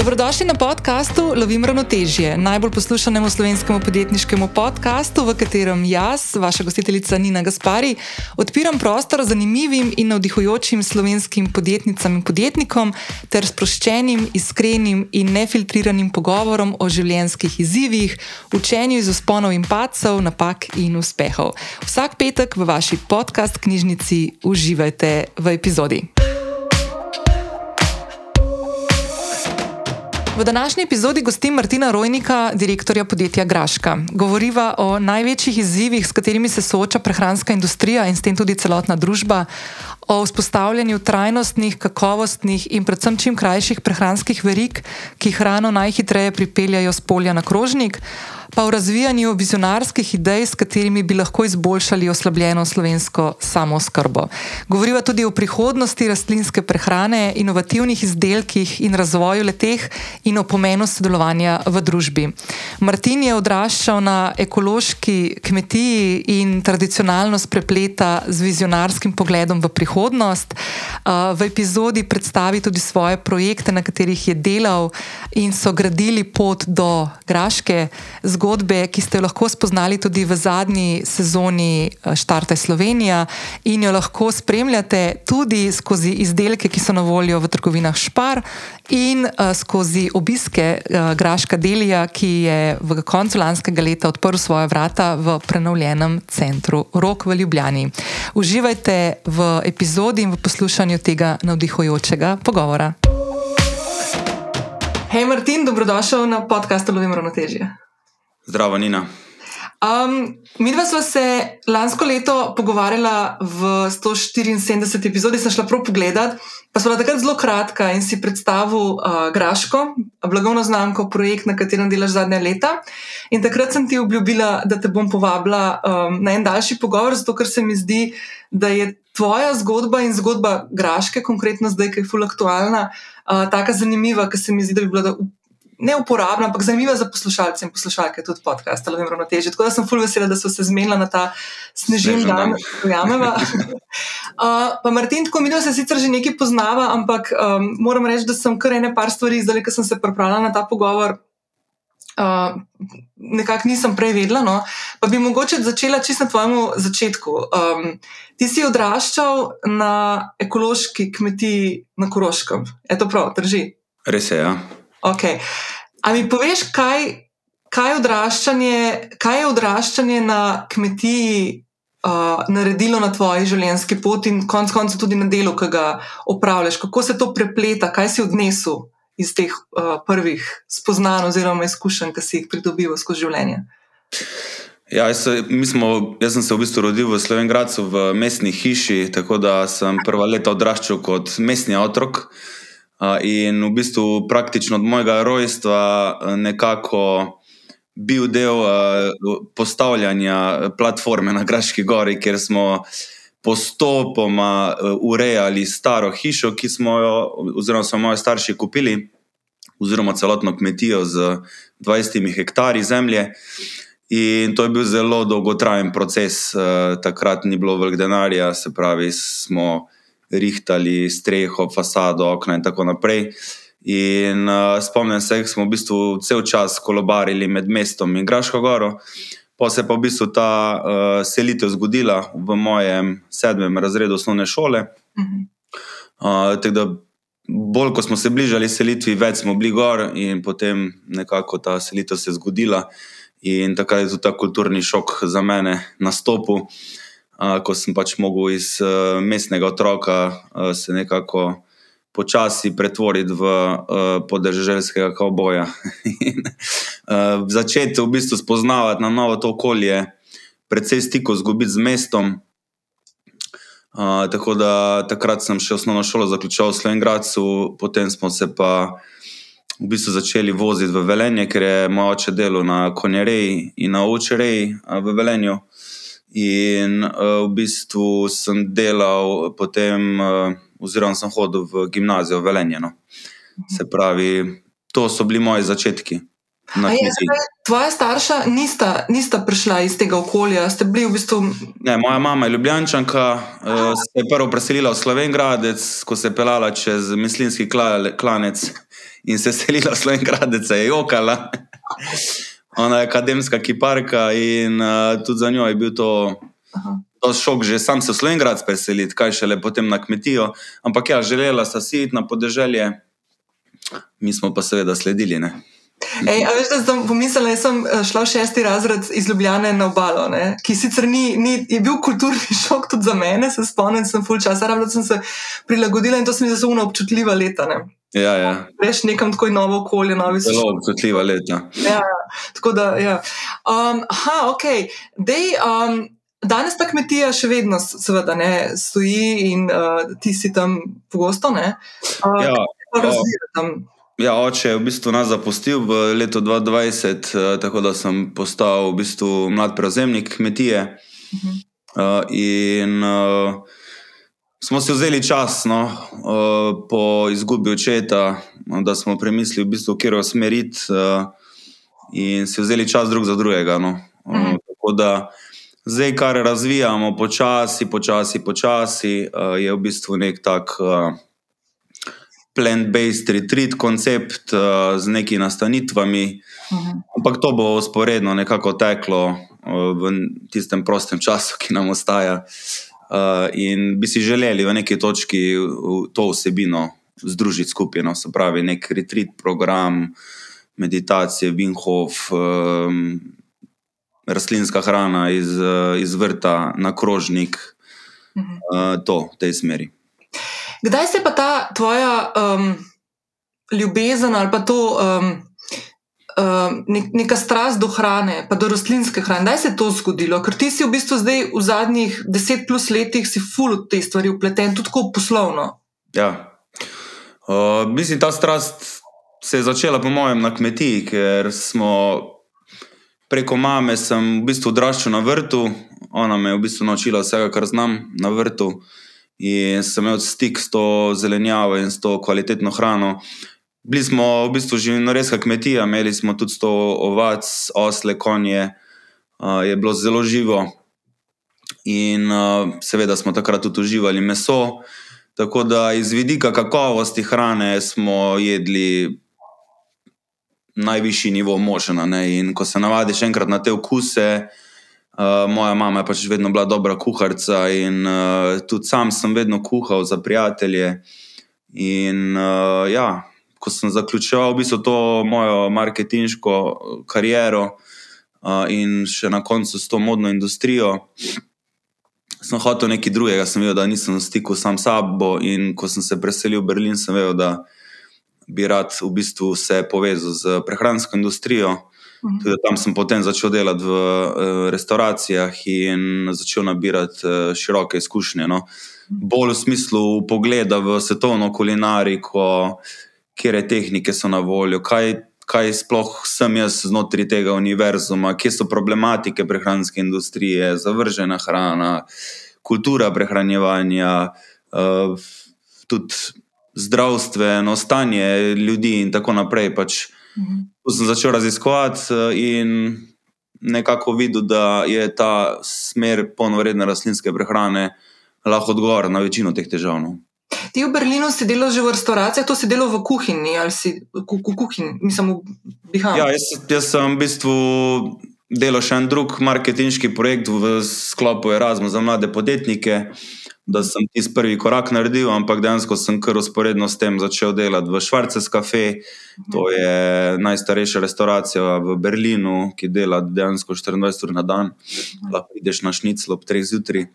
Dobrodošli na podkastu Lovim ravnotežje, najbolj poslušanemu slovenskemu podjetniškemu podkastu, v katerem jaz, vaša gostiteljica Nina Gaspari, odpiram prostor zanimivim in navdihujočim slovenskim podjetnicam in podjetnikom ter sproščenim, iskrenim in nefiltriranim pogovorom o življenjskih izzivih, učenju iz usponov in pacov, napak in uspehov. Vsak petek v vaši podcast knjižnici uživajte v epizodi. V današnji epizodi gostim Martina Rojnika, direktorja podjetja Graška. Govoriva o največjih izzivih, s katerimi se sooča prehranska industrija in s tem tudi celotna družba, o vzpostavljanju trajnostnih, kakovostnih in predvsem čim krajših prehranskih verig, ki hrano najhitreje pripeljajo z polja na krožnik pa v razvijanju vizionarskih idej, s katerimi bi lahko izboljšali oslabljeno slovensko samozkrbo. Govoriva tudi o prihodnosti rastlinske prehrane, inovativnih izdelkih in razvoju leteh in o pomenu sodelovanja v družbi. Martin je odraščal na ekološki kmetiji in tradicionalno sprepleta z vizionarskim pogledom v prihodnost. V epizodi predstavi tudi svoje projekte, na katerih je delal in so gradili pot do Graške zgodbe, ki ste jo lahko spoznali tudi v zadnji sezoni eh, Štarte Slovenija in jo lahko spremljate tudi skozi izdelke, ki so na voljo v trgovinah Špar in uh, skozi obiske uh, Graška Delija, ki je v koncu lanskega leta odprl svoje vrata v prenovljenem centru Rok v Ljubljani. Uživajte v epizodi in v poslušanju tega navdihujočega pogovora. Hej, Martin, dobrodošel na podkastu Lovim Ravnotežje. Zdravo, Nina. Um, mi dva smo se lansko leto pogovarjala v 174 epizodi, sem šla prav pogledat, pa bila takrat zelo kratka in si predstavil uh, Graško, blagovno znamko, projekt, na katerem delaš zadnja leta. In takrat sem ti obljubila, da te bom povabila um, na en daljši pogovor, zato ker se mi zdi, da je tvoja zgodba in zgodba Graške, konkretno zdaj, ki je fulaktualna, uh, tako zanimiva, ker se mi zdi, da bi bila ne uporabna, ampak zanimiva za poslušalce in poslušalke tudi podcast, ali vem, ravnoteže. Tako da sem fulv vesela, da so se zmenila na ta snežen dan, verjameva. uh, pa Martin, tako mi se sicer že nekaj poznava, ampak um, moram reči, da sem kar ene par stvari, zdaj, ker sem se pripravila na ta pogovor. Uh, nekako nisem prej vedela, no? pa bi mogoče začela čisto na tvojem začetku. Um, ti si odraščal na ekološki kmetiji na Koroškem, je to prav, drži? Res je, ja. Okay. A mi poveš, kaj, kaj, odraščanje, kaj je odraščanje na kmetiji uh, naredilo na tvoji življenjski poti in konec koncev tudi na delu, ki ga opravljaš? Kako se to prepleta, kaj si odnesel iz teh uh, prvih spoznanj oziroma izkušenj, ki si jih pridobival skozi življenje? Ja, jaz, smo, jaz sem se v bistvu rodil v Slovenki, v mestni hiši, tako da sem prva leta odraščal kot mestni otrok. In v bistvu praktično od mojega rojstva nekako bil del postavljanja platforme na Graški gori, kjer smo postopoma urejali staro hišo, ki smo jo, oziroma so moji starši kupili, oziroma celotno kmetijo z 20 hektarji zemlje. In to je bil zelo dolgotrajen proces, takrat ni bilo veliko denarja, se pravi, smo rihtali streho, fasado, okna in tako naprej. In uh, spomnim se, da smo v bistvu cel čas kolobarili med mestom in Graško goro. Pa se je pa v bistvu ta uh, selitev zgodila v mojem sedmem razredu osnovne šole. Uh, da, bolj ko smo se bližali selitvi, več smo bili gor, in potem nekako ta selitev se je zgodila. In takrat je tudi ta kulturni šok za mene nastopil ko sem pač mogel iz uh, mestnega otroka uh, se nekako počasi pretvoriti v uh, podeželskega kavboja. In, uh, začeti v bistvu spoznavati na novo to okolje, predvsej stiko zgubiti z mestom. Uh, tako da takrat sem še osnovno šolo zaključil v Slovenki, potem smo se pa v bistvu začeli voziti v Velenje, ker je moj oče delal na konjereji in na očereji v Velenju. In uh, v bistvu sem delal potem, uh, oziroma sem hodil v gimnazijo v Velenjeno. Se pravi, to so bili moji začetki. je, tvoja starša nista, nista prišla iz tega okolja, ste bili v bistvu. Ne, moja mama je Ljubljančanka, uh, se je prvo preselila v Slovengradec, ko se je pelala čez mislinski kla, klanec in se je selila v Slovengradec, je jokala. Ona je akademska kiparka in uh, tudi za njo je bil to Aha. to šok, že sam se v Slovengradec preseliti, kaj šele potem na kmetijo. Ampak ja, želela sta si iti na podeželje, mi smo pa seveda sledili. Ne? Ej, a veš, da sem pomislila, da sem eh, šla šesti razred iz Ljubljane na obalo, ne? ki sicer ni, ni, je bil kulturni šok tudi za mene, se spomnim, sem full časa, rabila sem se prilagodila in to se mi zdi zelo občutljiva leta. Ne? Ja, ja, Veš, nekam tako novo okolje, novi zelo občutljiva leta. Ja, tako da, ja. Um, aha, ok. Dej, um, danes ta kmetija še vedno, seveda, ne, stoji in uh, ti si tam pogosto, ne? Uh, Ja, kako razvija tam? Ja, oče je v bistvu nas zapustil v letu 2020, eh, tako da sem postal v bistvu mlad prevzemnik kmetije. Mhm. Uh, in uh, smo si vzeli čas no, uh, po izgubi očeta, da smo premislili, v bistvu, kje usmeriti, uh, in si vzeli čas drug za drugega. No. Uh, Mhm. tako da zdaj, kar razvijamo počasi, počasi, počasi, uh, je v bistvu nek tak. Uh, Plant-based retreat koncept uh, z nekimi nastanitvami, Mhm. Ampak to bo usporedno nekako teklo uh, v tistem prostem času, ki nam ostaja. Uh, in bi si želeli v neki točki to vsebino združiti skupaj, no, se pravi, nek retreat program, meditacije, Vinhof, um, rastlinska hrana iz, uh, iz vrta na krožnik, Mhm. uh, to v tej smeri. Kdaj se pa ta tvoja um, ljubezen ali pa to um, nek, neka strast do hrane, pa do rastlinske hrane, kdaj se je to zgodilo? Ker ti si v bistvu zdaj v zadnjih deset plus letih si full od te stvari upleten, tudi tako poslovno. Ja. Uh, mislim, ta strast se je začela, po mojem, na kmetiji, ker smo preko mame, sem v bistvu odraščal na vrtu, ona me je v bistvu naučila vsega, kar znam na vrtu. In sem imel stik s to zelenjavo in s to kvalitetno hrano. Bili smo v bistvu živinoreska kmetija, imeli smo tudi sto ovac, osle, konje, uh, je bilo zelo živo. In uh, seveda smo takrat tudi uživali meso. Tako da iz vidika kakovosti hrane smo jedli najvišji nivo možena. Ne? In ko se navadiš enkrat na te okuse, uh, moja mama je pač vedno bila dobra kuharica in uh, tudi sam sem vedno kuhal za prijatelje. In uh, ja, ko sem zaključoval v bistvu to mojo marketinško kariero uh, in še na koncu s to modno industrijo sem hotel nekaj drugega, sem vedel, da nisem v stiku sam s sabo. In ko sem se preselil v Berlin, sem vedel, da bi rad v bistvu se povezal z prehransko industrijo. Tudi tam sem potem začel delati v uh, restauracijah in začel nabirati uh, široke izkušnje. No. Bolj v smislu pogleda v svetovno kulinariko, kje tehnike so na voljo, kaj, kaj sploh sem jaz znotraj tega univerzuma, kje so problematike prehranske industrije, zavržena hrana, kultura prehranjevanja, uh, tudi zdravstveno stanje ljudi in tako naprej. Pač, Mhm. Tu sem začel raziskovati eh, in nekako videl, da je ta smer polnovredne rastlinske prehrane lahko odgovor na večino teh težav. No. Ti v Berlinu si delal že v restauracijah, to si delal v kuhinji ali si v ku, kuhinji, mislim, v Bihamu. Ja, jaz, jaz sem v bistvu delal še en drug marketinški projekt v sklopu Erasmus za mlade podjetnike. Da sem tisti prvi korak naredil, ampak dejansko sem kar usporedno s tem začel delati v Švarces Cafe. To je najstarejša restauracija v Berlinu, ki dela dejansko 24 ur na dan. Lahko ideš na šnicl ob 3 zjutraj.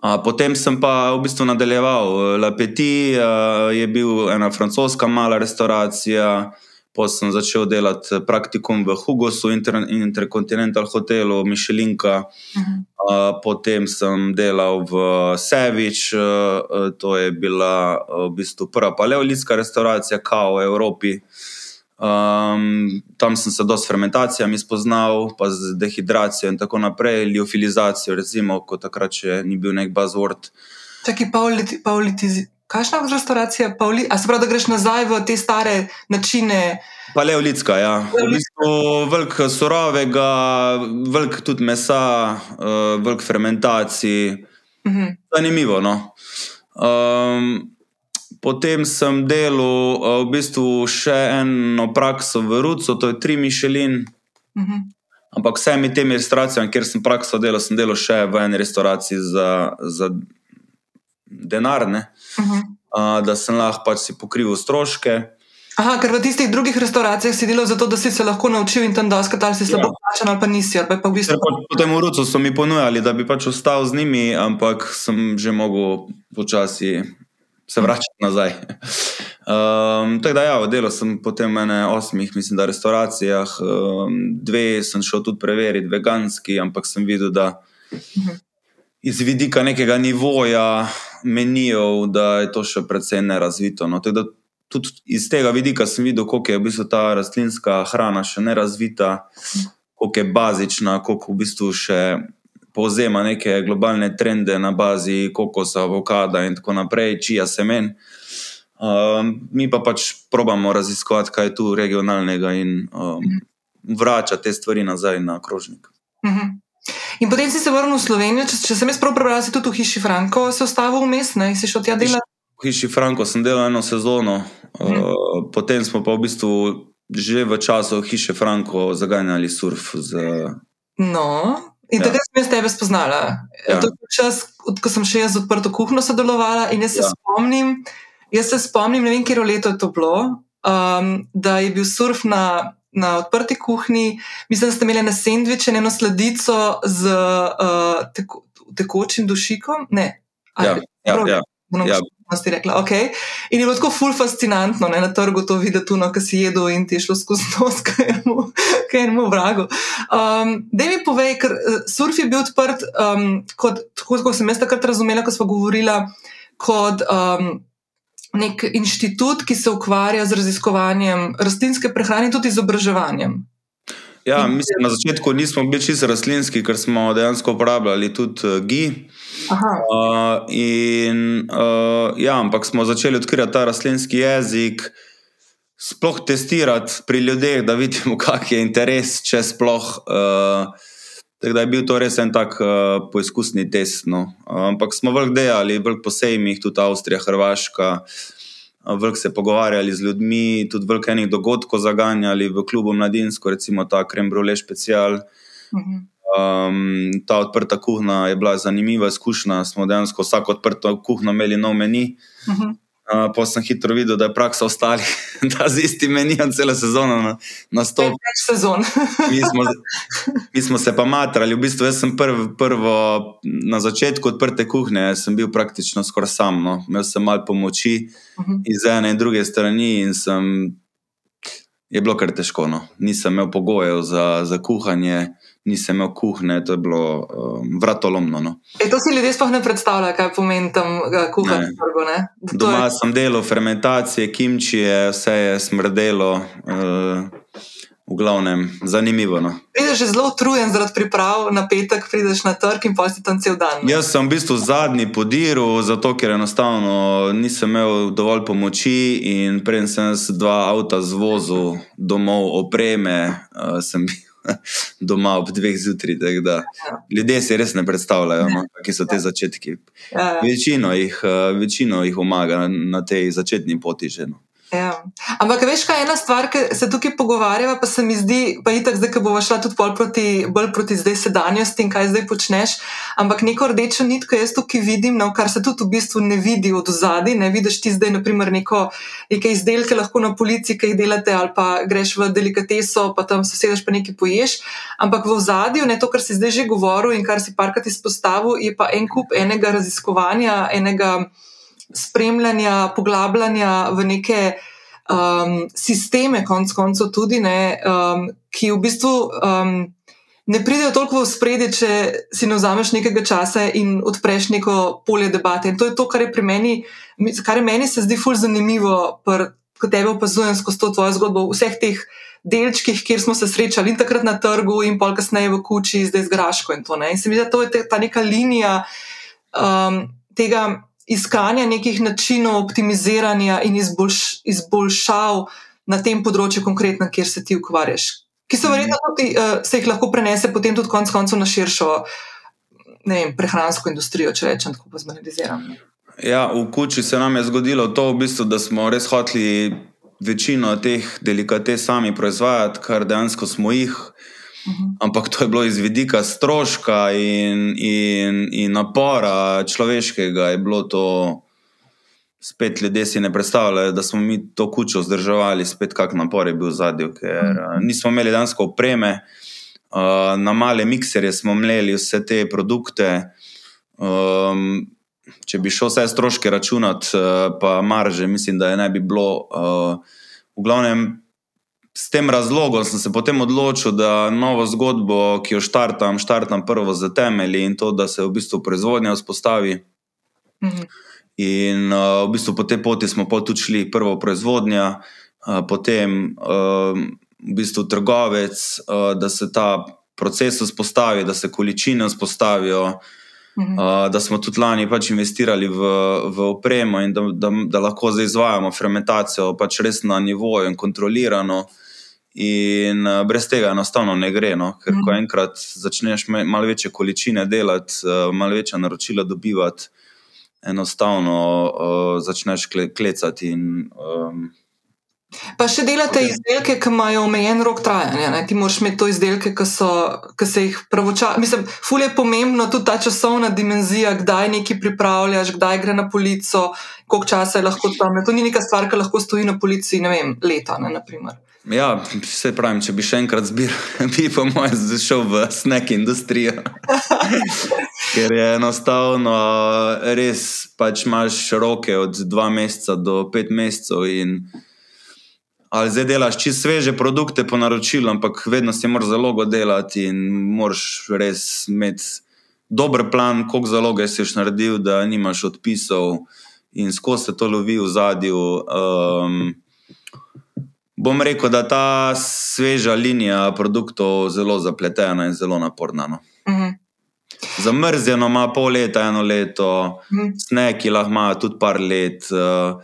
Potem sem pa v bistvu nadaljeval. La Petit a, je bil ena francoska mala restauracija, potem sem začel delati praktikum v Hugosu, Inter Intercontinental hotelu, Mišelinka. Mhm. A, Potem sem delal v Sevič, to je bila v bistvu prva paleolitska restauracija, kao v Evropi. Um, tam sem se dosti s fermentacijami spoznal, pa z dehidracijo in tako naprej, liofilizacijo, recimo, ko takrat še ni bil nek buzzword. Čakaj, pauliti, paulitizi, Kakšna je restauracija? Pauli, a se pravi, da greš nazaj v te stare načine? Paleolitska, ja. V bistvu velik surovega, velik tudi mesa, uh, velik fermentacij. -huh. Zanimivo. No? Um, potem sem delal uh, v bistvu še eno prakso v Rucu, to je tri Mišelin. Uh -huh. Ampak vsemi temi restauracijami, kjer sem prakso delal, sem delal še v eni restauraciji za, za denar, uh -huh. uh, da sem lahko pač si pokrival stroške. Aha, ker v tistih drugih restauracijah si delal zato, da si se lahko naučil in tam doskrat ali si slabo ja. plačan ali pa nisi. Ali pa v bistvu... Potem v Rucu so mi ponujali, da bi pač ostal z njimi, ampak sem že mogel počasi se vračati nazaj. Um, tako da, ja, delal sem potem ene osmih, mislim, da restauracijah, um, dve sem šel tudi preveriti, veganski, ampak sem videl, da iz vidika nekega nivoja menijev, da je to še precej nerazvito. No. Tako da tudi iz tega vidika sem videl, kako je v bistvu ta rastlinska hrana še ne razvita, kako je bazična, kako v bistvu še povzema neke globalne trende na bazi kokosa, avokada in tako naprej, čija semen. Um, mi pa pač probamo raziskovati, kaj je tu regionalnega in um, vračati te stvari nazaj na krožnik. Uh -huh. In potem si se vrnil v Slovenijo, če, če sem jaz prav prebral, si tudi v hiši Franko, se ostavil vmes, ne si šel tja delati. V hiši Franko sem delal eno sezono, Uh, potem smo pa v bistvu že v času hiše Franko zaganjali surf. Z... No, in ja. takrat sem jaz tebe spoznala. Ja. To je čas, ko sem še jaz odprto kuhno sodelovala in jaz se ja. spomnim, jaz se spomnim, ne vem, kje leto je to bilo, um, da je bil surf na. Na odprti kuhinji, mislim, da ste imeli na sendviče eno sladico z uh, teko, tekočim dušikom. Ne, ja, ja, ja, ja si rekla, ok. In je bilo tako ful fascinantno ne, na trgu to videti, no, ki si jedel in ti je šlo skozi nos, kaj je mu vrago. Um, da mi povej, ker uh, surf je bil odprt, um, kot, tako kot sem jaz takrat razumela, ko smo govorili, kot um, nek inštitut, ki se ukvarja z raziskovanjem rastlinske prehrane in tudi izobraževanjem. Ja, mislim, na začetku nismo bili čisto rastlinski, ker smo dejansko uporabljali tudi uh, GI. Uh, in, uh, ja, ampak smo začeli odkrivati ta rastlinski jezik, sploh testirati pri ljudeh, da vidimo, kak je interes, če sploh. Uh, tako da je bil to res en tak uh, poizkusni test. No. Uh, ampak smo veliko delali, veliko posebnih, tudi Avstrija, Hrvaška. Veliko se pogovarjali z ljudmi, tudi veliko enih dogodkov zaganjali v klubu Mladinsko, recimo ta Krembrule special. Uh mhm. -huh. Um, ta odprta kuhna je bila zanimiva izkušnja. Smo dejansko vsako odprto kuhno imeli nov meni. Uh -huh. uh, pa sem hitro videl, da je praksa ostali, da z istim menijem celo sezono na, na stop. Več sezon. mi, smo, mi smo se pa matrali. V bistvu sem prv, prvo na začetku odprte kuhne, sem bil praktično skoraj sam. No. Imel sem malo pomoči uh -huh. iz ene in druge strani in sem. Je bilo kar težko. No. Nisem imel pogojev za, za kuhanje nisem imel kuhne, to je bilo um, vratolomno. No. E, to si ljudje sploh ne predstavljajo, kaj pomeni tam kuhati na trgu. Doma je... sem delal fermentacije, kimčije, vse je smrdelo. Uh, V glavnem, zanimivo. No. Prideš zelo utrujen zaradi priprav na petek, prideš na trg in posti tam cel dan. Jaz sem v bistvu zadnji podiru, zato ker enostavno nisem imel dovolj pomoči in prej sem se dva avta zvozil domov, opreme, uh, sem bil doma ob dveh zjutraj. Ja. Ljudje si res ne predstavljajo, no, kje so te začetki. Ja, ja. Večino jih, eh, večino jih omaga na tej začetni poti že. No. Ja. Ampak, veš, kaj je ena stvar, ki se tukaj pogovarjava, pa se mi zdi, pa je tako, da bo šla tudi proti, bolj proti zdaj sedanjosti in kaj zdaj počneš. Ampak neko rdečo nitko jaz tukaj vidim, no, kar se tudi v bistvu ne vidi od zadaj. Ne vidiš ti zdaj, naprimer, neko, neke izdelke lahko na policiji, ki jih delate, ali pa greš v delikateso, pa tam se sedeš pa nekaj poješ. Ampak v zadju, ne to, kar si zdaj že govoril in kar si parkrat izpostavil, je pa en kup enega raziskovanja, enega spremljanja, poglabljanja v neke um, sisteme, konc koncev tudi, ne, um, ki v bistvu um, ne pridejo toliko v spredje, če si ne vzameš nekega časa in odpreš neko polje debate. In to je to, kar je pri meni, kar je meni se zdi fulj zanimivo, ko tebe opazujem skozi to tvojo zgodbo, vseh teh. Delčkih, kjer smo se srečali, in takrat na trgu, in pol kasneje v kuči, zdaj z Graško. In, to, in se mi zdi, da to je ta neka linija um, tega iskanja nekih načinov optimiziranja in izboljš, izboljšav na tem področju, konkretno, kjer se ti ukvarjaš. Ki so verjetno tudi, uh, se jih lahko prenese potem tudi konec koncev na širšo vem, prehransko industrijo, če rečem tako, pa zmaniziram. Ja, v kuči se nam je zgodilo to, v bistvu, da smo res hoteli večino teh delikates sami proizvajati, kar dejansko smo jih. Uhum. Ampak to je bilo iz vidika stroška in, in, in napora človeškega, je bilo to spet ljudje si ne predstavljajo, da smo mi to kučo vzdrževali, spet kak napor je bil v zadju, ker uhum. nismo imeli dansko opreme, uh, na male mikserje smo mleli vse te produkte. Um, če bi šel vse stroške računati, uh, pa marže, mislim, da je ne bi bilo. Uh, v glavnem, s tem razlogom sem se potem odločil, da novo zgodbo, ki jo štartam, štartam prvo za temelji in to, da se v bistvu proizvodnja vzpostavi. Mhm. In uh, v bistvu po tej poti smo tudi šli, prvo proizvodnja, uh, potem uh, v bistvu trgovec, uh, da se ta proces vzpostavi, da se količine vzpostavijo. Uh, da smo tudi lani pač investirali v, v opremo in da, da, da lahko zdaj izvajamo fermentacijo pač res na nivoju in kontrolirano. In uh, brez tega enostavno ne gre. No? Ker ko mhm. enkrat začneš malo večje količine delati, uh, malo večja naročila dobivati, enostavno uh, začneš kle, klecati. In, um, Pa še delate okay. izdelke, ki imajo omejen rok trajanja. Ne? Ti moraš imeti to izdelke, ki, so, ki se jih pravočasno. Mislim, fulje je pomembno tudi ta časovna dimenzija, kdaj nekaj pripravljaš, kdaj gre na polico, koliko časa je lahko tam. To ni neka stvar, ki lahko stoji na policiji, ne vem, leta. Ne, ja, vse pravim, če bi še enkrat zbiral, bi po mojem zašel v snek industrijo. Ker je enostavno, res pač imaš roke od dva meseca do pet mesecev ali zdaj delaš čisto sveže produkte po naročilu, ampak vedno si moraš zalogo delati in moraš res imeti dober plan, koliko zaloge si už naredil, da nimaš odpisov in skozi se to lovi v zadju. Um, bom rekel, da ta sveža linija produktov je zelo zapletena in zelo naporna. No. Uh mhm. -huh. Zamrzeno ima pol leta, eno leto, uh mhm. -huh. sneki lahko ima tudi par let. Uh,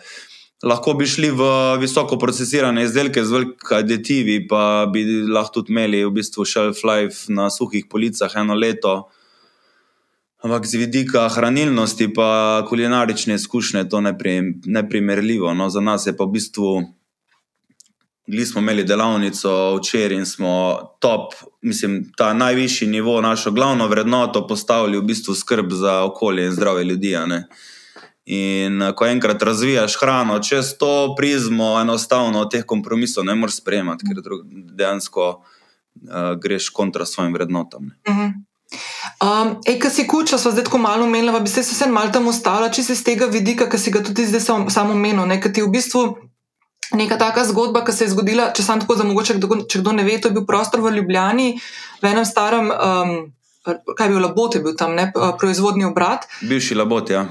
lahko bi šli v visoko procesirane izdelke z velikimi aditivi, pa bi lahko tudi imeli v bistvu shelf life na suhih policah eno leto. Ampak z vidika hranilnosti in kulinarične izkušnje je to neprimerljivo. No, za nas je pa v bistvu, mi smo imeli delavnico včeraj in smo top, mislim, ta najvišji nivo, našo glavno vrednoto postavili v bistvu skrb za okolje in zdrave ljudi. In eh, ko enkrat razvijaš hrano, čez to prizmo, enostavno teh kompromisov ne moreš sprejemati, ker dejansko uh, greš kontra svojim vrednotam. Uh -huh. Um, Kaj si kuča, smo zdaj tako malo menili, bi se vse malo tam ustavila, če se z tega vidika, ki si ga tudi zdaj sam, samo menil, ker ti v bistvu neka taka zgodba, ki se je zgodila, če sem tako za mogoče, kdo, če kdo ne ve, to je bil prostor v Ljubljani, v enem starem, um, kaj je bil labot, je bil tam ne, proizvodni obrat. Bivši labot, ja.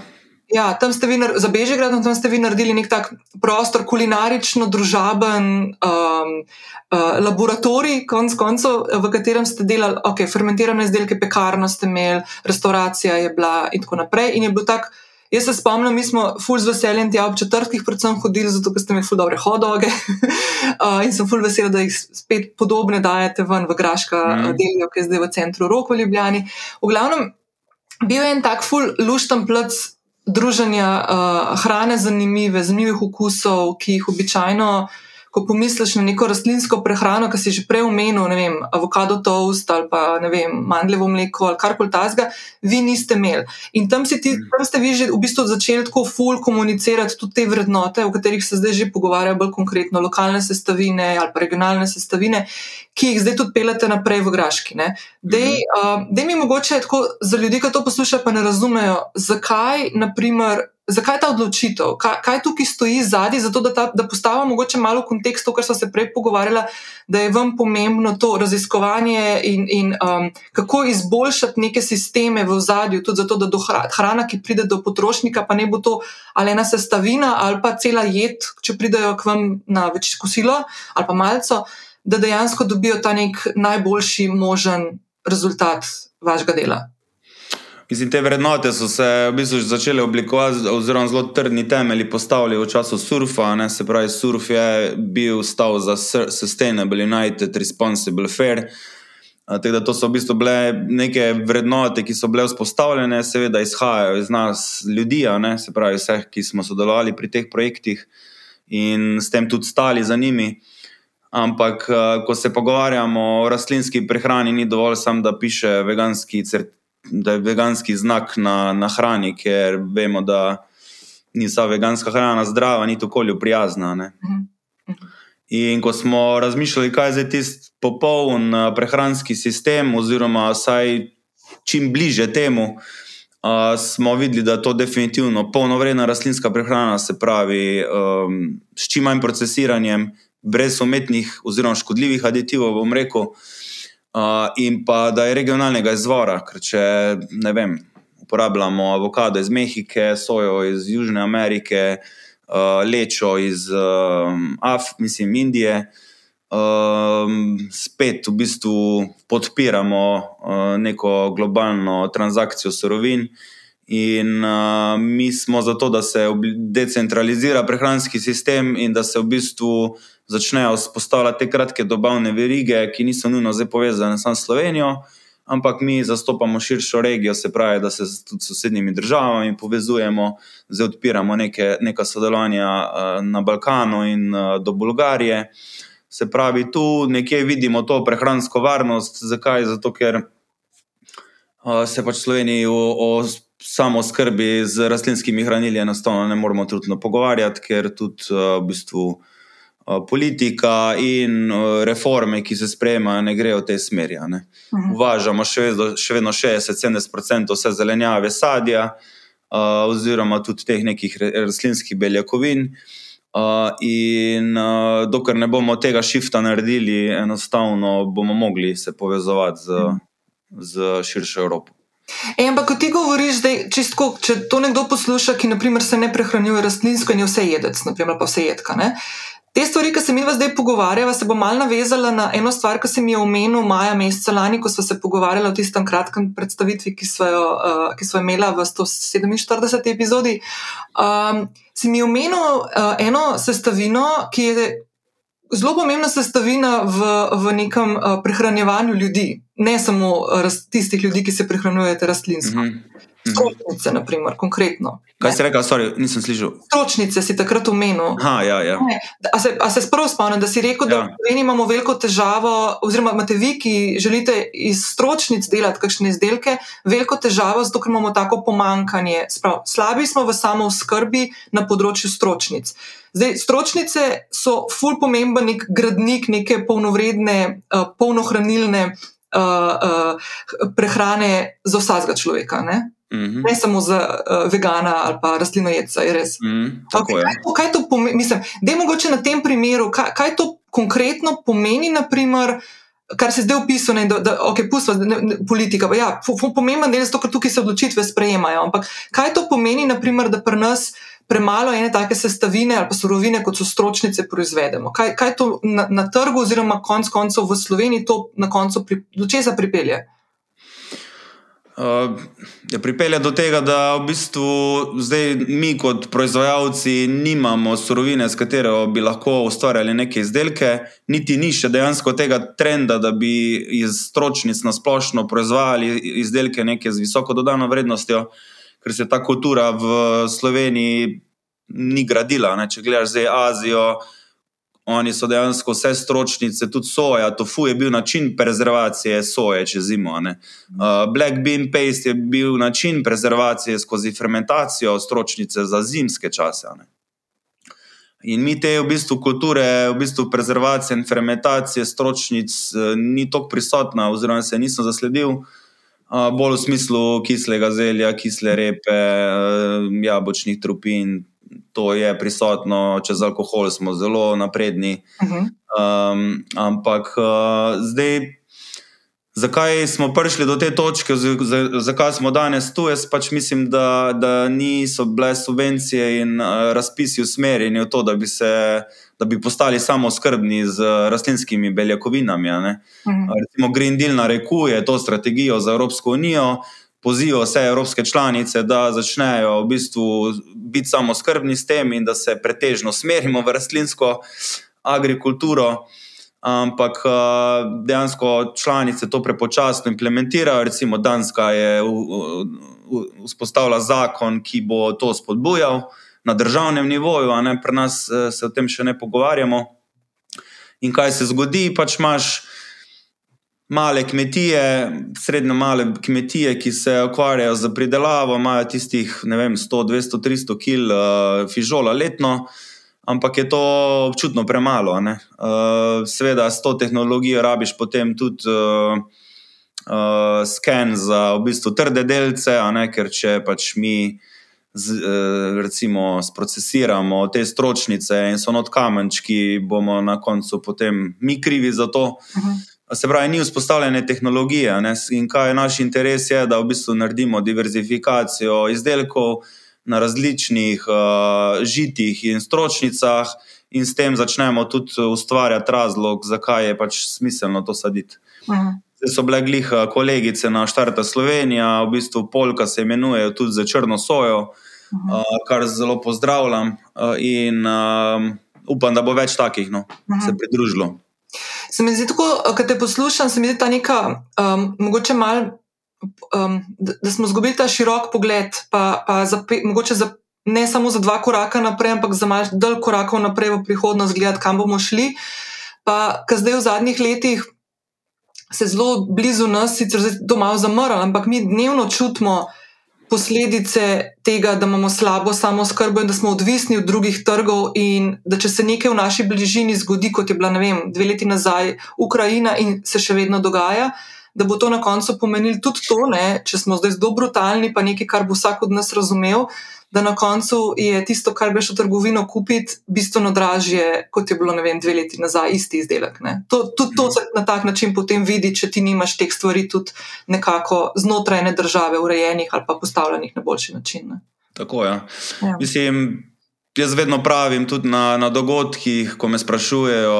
Ja, tam ste vi, za Bežigrad, tam ste vi naredili nek tak prostor, kulinarično, družaben um, uh, laboratorij, konc koncev, v katerem ste delali, ok, fermentirane izdelke, pekarno ste imeli, restauracija je bila in tako naprej. In je bil tak, jaz se spomnim, mi smo ful z veseljem tja ob četrtih, predvsem hodili, zato ker ste imeli ful dobre hodoge. uh, in sem ful vesel, da jih spet podobne dajete ven v Graška mm. delijo, ki je zdaj v centru Roko v Ljubljani. V glavnem, bil je en tak ful lušten plc druženja uh, hrane, zanimive, zanimivih okusov, ki jih običajno, ko pomisliš na neko rastlinsko prehrano, ki si že prej omenil, ne vem, avokado toast ali pa ne vem, mandljevo mleko ali karkoli tasga, vi niste imeli. In tam, ti, mm. tam ste vi že v bistvu začeli tako ful komunicirati tudi te vrednote, o katerih se zdaj že pogovarjajo bolj konkretno, lokalne sestavine ali pa regionalne sestavine, ki jih zdaj tudi pelete naprej v Graški. Dej, uh, dej mi mogoče tako za ljudi, ki to poslušajo, pa ne razumejo, zakaj, naprimer, zakaj ta odločitev, kaj, kaj tukaj stoji zadnji, zato da, ta, da postavimo mogoče malo kontekst, to, kar smo se prej pogovarjali, da je vam pomembno to raziskovanje in, in um, kako izboljšati neke sisteme v zadju, tudi zato, da do hrana, ki pride do potrošnika, pa ne bo to ali ena sestavina ali pa cela jed, če pridejo k vam na več kosilo ali pa malce da dejansko dobijo ta nek najboljši možen rezultat vašega dela? Mislim, te vrednote so se v bistvu začele oblikovati, oziroma zelo trdni temelji postavili v času surfa. Ne? Se pravi, surf je bil stav za Sustainable, United, Responsible, Fair. Tako da to so v bistvu bile neke vrednote, ki so bile vzpostavljene, seveda izhajajo iz nas, ljudi, se pravi, vseh, ki smo sodelovali pri teh projektih in s tem tudi stali za njimi. Ampak, ko se pogovarjamo o rastlinski prehrani, ni dovolj samo, da piše veganski certifikat da je veganski znak na, na hrani, ker vemo, da ni vsa veganska hrana zdrava, ni okolju prijazna. Ne? In ko smo razmišljali, kaj je zdaj tisti popoln eh, prehranski sistem, oziroma vsaj čim bliže temu, uh, smo videli, da je to definitivno polnovredna rastlinska prehrana, se pravi, um, s čim manj procesiranjem, brez umetnih oziroma škodljivih aditivov, bom rekel. Uh, in pa da je regionalnega izvora, ker če ne vem, uporabljamo avokado iz Mehike, sojo iz Južne Amerike, uh, lečo iz uh, Af, mislim, Indije. Um, spet v bistvu podpiramo uh, neko globalno transakcijo surovin, in uh, mi smo za to, da se decentralizira prehranski sistem in da se v bistvu uh, začnejo vzpostavljati te kratke dobavne verige, ki niso nujno zdaj povezane samo s Slovenijo, ampak mi zastopamo širšo regijo, se pravi, da se tudi s sosednjimi državami povezujemo, zdaj odpiramo neke, neka sodelovanja uh, na Balkanu in uh, do Bolgarije. Se pravi, tu nekje vidimo to prehransko varnost. Zakaj? Zato, ker uh, se pač Sloveniji o, o samo skrbi z rastlinskimi hranili enostavno ne moremo trudno pogovarjati, ker tudi v bistvu. Eh, politika in eh, reforme, ki se sprejemajo, ne grejo v tej smeri. Mhm. Uvažamo še vedno, še vedno 60-70% vse zelenjave, sadja, uh, oziroma tudi teh nekih rastlinskih beljakovin. Uh, in uh, dokler ne bomo tega šifta naredili, enostavno bomo mogli se povezovati z, mhm. z širšo Evropo. E, ampak, ko ti govoriš, da čistko, če to nekdo posluša, ki naprimer, se ne prehranjuje rastlinsko in je vse jedec, naprimer, pa vse jedka. Ne? Te stvari, ki se mi zdaj pogovarjava, se bom malo navezala na eno stvar, ki sem jo omenila maja meseca lani, ko smo se pogovarjali o tistem kratkem predstavitvi, ki smo jo, uh, ki smo imela v 147. epizodi. Um, si mi omenil uh, eno sestavino, ki je zelo pomembna sestavina v, v nekem uh, prehranjevanju ljudi, ne samo raz, tistih ljudi, ki se prehranjujejo rastlinsko. Mm -hmm. Stročnice, na primer, konkretno. Kaj si rekel, sorry, nisem slišal? Stročnice si takrat omenil. Ha, ja, ja. A se, a se spravo spomnim, da si rekel, ja. da imamo veliko težavo, oziroma imate vi, ki želite iz stročnic delati kakšne izdelke, veliko težavo, zato ker imamo tako pomankanje. Sprav, slabi smo v samo skrbi na področju stročnic. Zdaj, stročnice so ful pomemben nek gradnik neke polnovredne, uh, polnohranilne uh, uh, prehrane za vsakega človeka. Ne? -hmm. Ne samo za uh, vegana ali pa rastlinojedca, je res. Mm -hmm. okay, kaj, to, kaj to pomeni? Mislim, da je mogoče na tem primeru, kaj, kaj to konkretno pomeni, naprimer, kar se zdaj opisuje, da, da okay, pustva, ne, ne, politika. Ja, pomemben del je to, ker tukaj se odločitve sprejemajo. Ampak kaj to pomeni, naprimer, da pri nas. Premalo ene take sestavine ali pa surovine, kot so stročnice, proizvedemo. Kaj, kaj to na, na trgu, oziroma konec koncev v Sloveniji, to na koncu pri, do česa pripelje? Uh, pripelje do tega, da v bistvu zdaj mi, kot proizvajalci, nimamo surovine, s katero bi lahko ustvarjali neke izdelke, niti ni še dejansko tega trenda, da bi iz stročnic na splošno proizvajali izdelke neke z visoko dodano vrednostjo, ker se ta kultura v Sloveniji ni gradila. Ne? Če gledaš zdaj Azijo, Oni so dejansko vse stročnice, tudi soja, tofu je bil način prezervacije soje čez zimo. Uh, black bean paste je bil način prezervacije skozi fermentacijo stročnice za zimske čase. Ne? In mi te v bistvu kulture, v bistvu prezervacije in fermentacije stročnic uh, ni tako prisotna, oziroma se nisem zasledil, uh, bolj v smislu kislega zelja, kisle repe, uh, jabolčnih trupin to je prisotno, čez alkohol smo zelo napredni. Uh -huh. um, ampak uh, zdaj, zakaj smo prišli do te točke, zakaj smo danes tu? Jaz pač mislim, da, da niso bile subvencije in uh, razpisi usmerjeni v to, da bi se. Da bi postali samo skrbni z rastlinskimi beljakovinami. Uh -huh. Recimo Green Deal narekuje to strategijo za Evropsko unijo, poziva vse evropske članice, da začnejo v bistvu biti samo skrbni s tem in da se pretežno smerimo v rastlinsko agrikulturo. Ampak dejansko članice to prepočasno implementirajo. Recimo Danska je vzpostavila zakon, ki bo to spodbujal na državnem nivoju, a ne pri nas se o tem še ne pogovarjamo. In kaj se zgodi, pač imaš male kmetije, srednjo male kmetije, ki se ukvarjajo z pridelavo, imajo tistih vem, 100, 200, 300 kg uh, fižola letno, ampak je to občutno premalo. Uh, Sveda, s to tehnologijo rabiš potem tudi uh, uh, sken za v bistvu trde delce, ker če pač mi. Z, recimo, sprocesiramo te stročnice in so not kamenčki, bomo na koncu potem mi krivi za to. Uh -huh. Se pravi, ni vzpostavljene tehnologije. Ne? In kaj je naš interes, je, da v bistvu naredimo diverzifikacijo izdelkov na različnih uh, žitih in stročnicah, in s tem začnemo tudi ustvarjati razlog, zakaj je pač smiselno to saditi. Zdaj so bile gliha kolegice na Štarta Slovenija, v bistvu Polka se imenuje tudi za črno sojo, uh, kar zelo pozdravljam uh, in uh, upam, da bo več takih no, se pridružilo. Se mi zdi tako, ko te poslušam, se mi zdi ta neka, um, mogoče mal, um, da, da smo izgubili ta širok pogled, pa, pa za, mogoče za, ne samo za dva koraka naprej, ampak za malce dalj korakov naprej v prihodnost, gledati, kam bomo šli. Pa, ker zdaj v zadnjih letih se zelo blizu nas, sicer zdaj to malo zamrl, ampak mi dnevno čutimo posledice tega, da imamo slabo samo skrbo in da smo odvisni od drugih trgov, in da če se nekaj v naši bližini zgodi, kot je bila vem, dve leti nazaj Ukrajina in se še vedno dogaja, da bo to na koncu pomenilo tudi to, ne, če smo zdaj zelo brutalni, pa nekaj, kar bo vsak od nas razumel da na koncu je tisto, kar greš v trgovino kupiti, bistveno dražje, kot je bilo vem, dve leti nazaj, isti izdelek. To, tudi to se na tak način potem vidi, če ti nimaš teh stvari tudi nekako znotraj ene države urejenih ali pa postavljenih na boljši način. Ne. Tako je. Ja. ja. Mislim, jaz vedno pravim tudi na, na dogodkih, ko me sprašujejo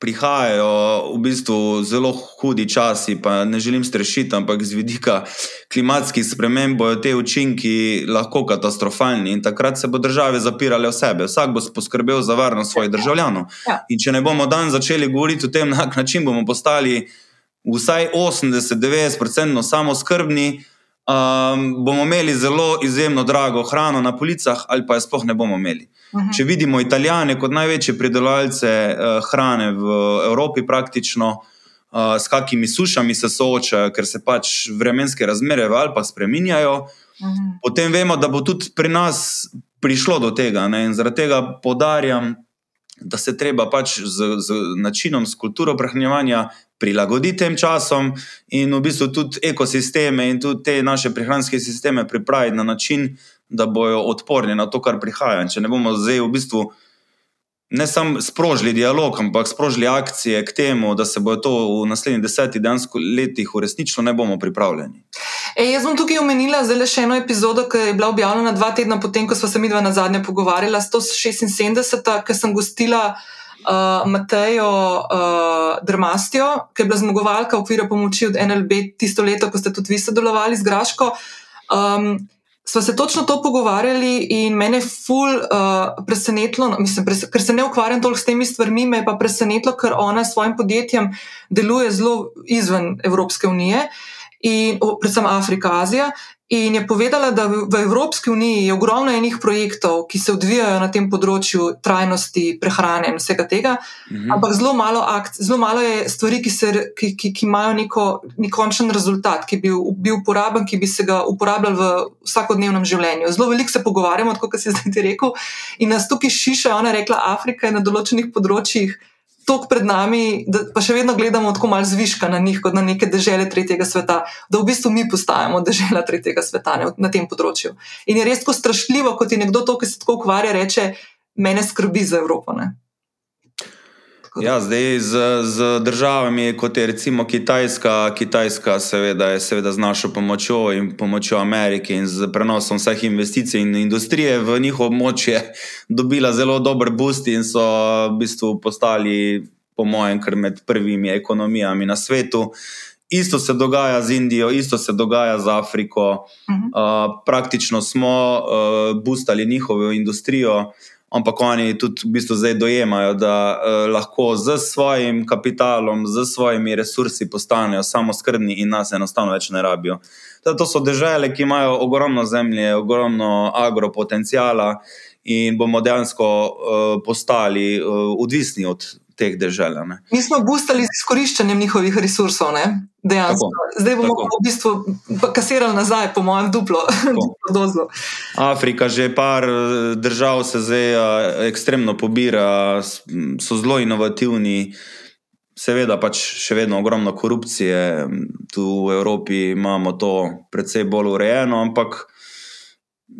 prihajajo v bistvu zelo hudi časi, pa ne želim strešiti, ampak z vidika klimatskih sprememb bodo te učinki lahko katastrofalni in takrat se bo države zapirale v sebe. Vsak bo poskrbel za varnost svojih državljanov. Ja. In če ne bomo dan začeli govoriti o tem, na kak način bomo postali vsaj 80-90% samo skrbni. Um, bomo imeli zelo izjemno drago hrano na policah, ali pa je sploh ne bomo imeli. Uh. -huh. Če vidimo Italijane kot največje pridelovalce uh, hrane v Evropi, praktično uh, s kakimi sušami se soočajo, ker se pač vremenske razmere v Alpah spreminjajo, uh mhm. -huh. potem vemo, da bo tudi pri nas prišlo do tega. Ne? In zaradi tega podarjam, da se treba pač z, z načinom, s kulturo prehranjevanja prilagoditi tem časom in v bistvu tudi ekosisteme in tudi te naše prehranske sisteme pripraviti na način, da bodo odporni na to, kar prihaja. In če ne bomo zdaj v bistvu ne samo sprožili dialog, ampak sprožili akcije k temu, da se bo to v naslednjih desetih letih uresničilo, ne bomo pripravljeni. E, jaz bom tukaj omenila zelo še eno epizodo, ki je bila objavljena dva tedna potem, ko smo se mi dva na zadnje pogovarjali, 176, ki sem gostila. Uh, Matejo uh, Drmastjo, ki je bila zmagovalka v okviru pomoči od NLB tisto leto, ko ste tudi vi sodelovali z Graško. Um, Sva se točno to pogovarjali in mene je ful uh, presenetilo, no, mislim, pres ker se ne ukvarjam toliko s temi stvarmi, me je pa presenetilo, ker ona s svojim podjetjem deluje zelo izven Evropske unije in predvsem Afrika, Azija. In je povedala, da v Evropski uniji je ogromno enih projektov, ki se odvijajo na tem področju trajnosti, prehrane in vsega tega, mhm. ampak zelo malo, akt, zelo malo je stvari, ki, se, ki, ki, ki imajo neko, neko končen rezultat, ki bi bil uporaben, ki bi se ga uporabljali v vsakodnevnem življenju. Zelo veliko se pogovarjamo, kot si zdaj rekel, in nas tukaj šiša, ona je rekla, Afrika je na določenih področjih tako pred nami, da pa še vedno gledamo tako malo zviška na njih, kot na neke države tretjega sveta, da v bistvu mi postajamo država tretjega sveta ne, na tem področju. In je res tako strašljivo, kot je nekdo to, ki se tako ukvarja, reče: Mene skrbi za Evropo. Ne. Ja, zdaj z, z državami, kot je recimo Kitajska, Kitajska seveda je seveda z našo pomočjo in pomočjo Amerike in z prenosom vseh investicij in industrije v njihovo območje dobila zelo dober boost in so v bistvu postali, po mojem, kar med prvimi ekonomijami na svetu. Isto se dogaja z Indijo, isto se dogaja z Afriko. Uh -huh. uh, praktično smo uh, boostali njihovo industrijo, ampak oni tudi v bistvu zdaj dojemajo, da uh, lahko z svojim kapitalom, z svojimi resursi postanejo samo skrbni in nas enostavno več ne rabijo. Da, to so države, ki imajo ogromno zemlje, ogromno agropotencijala in bomo dejansko uh, postali uh, odvisni od teh držav. Mi smo boostali z izkoriščanjem njihovih resursov, dejansko. Tako, Zdaj bomo tako. v bistvu kasirali nazaj, po mojem, duplo, duplo dozlo. Afrika, že par eh, držav se zdaj uh, ekstremno pobira, so zelo inovativni. Seveda, pač še vedno ogromno korupcije, tu v Evropi imamo to precej bolj urejeno, ampak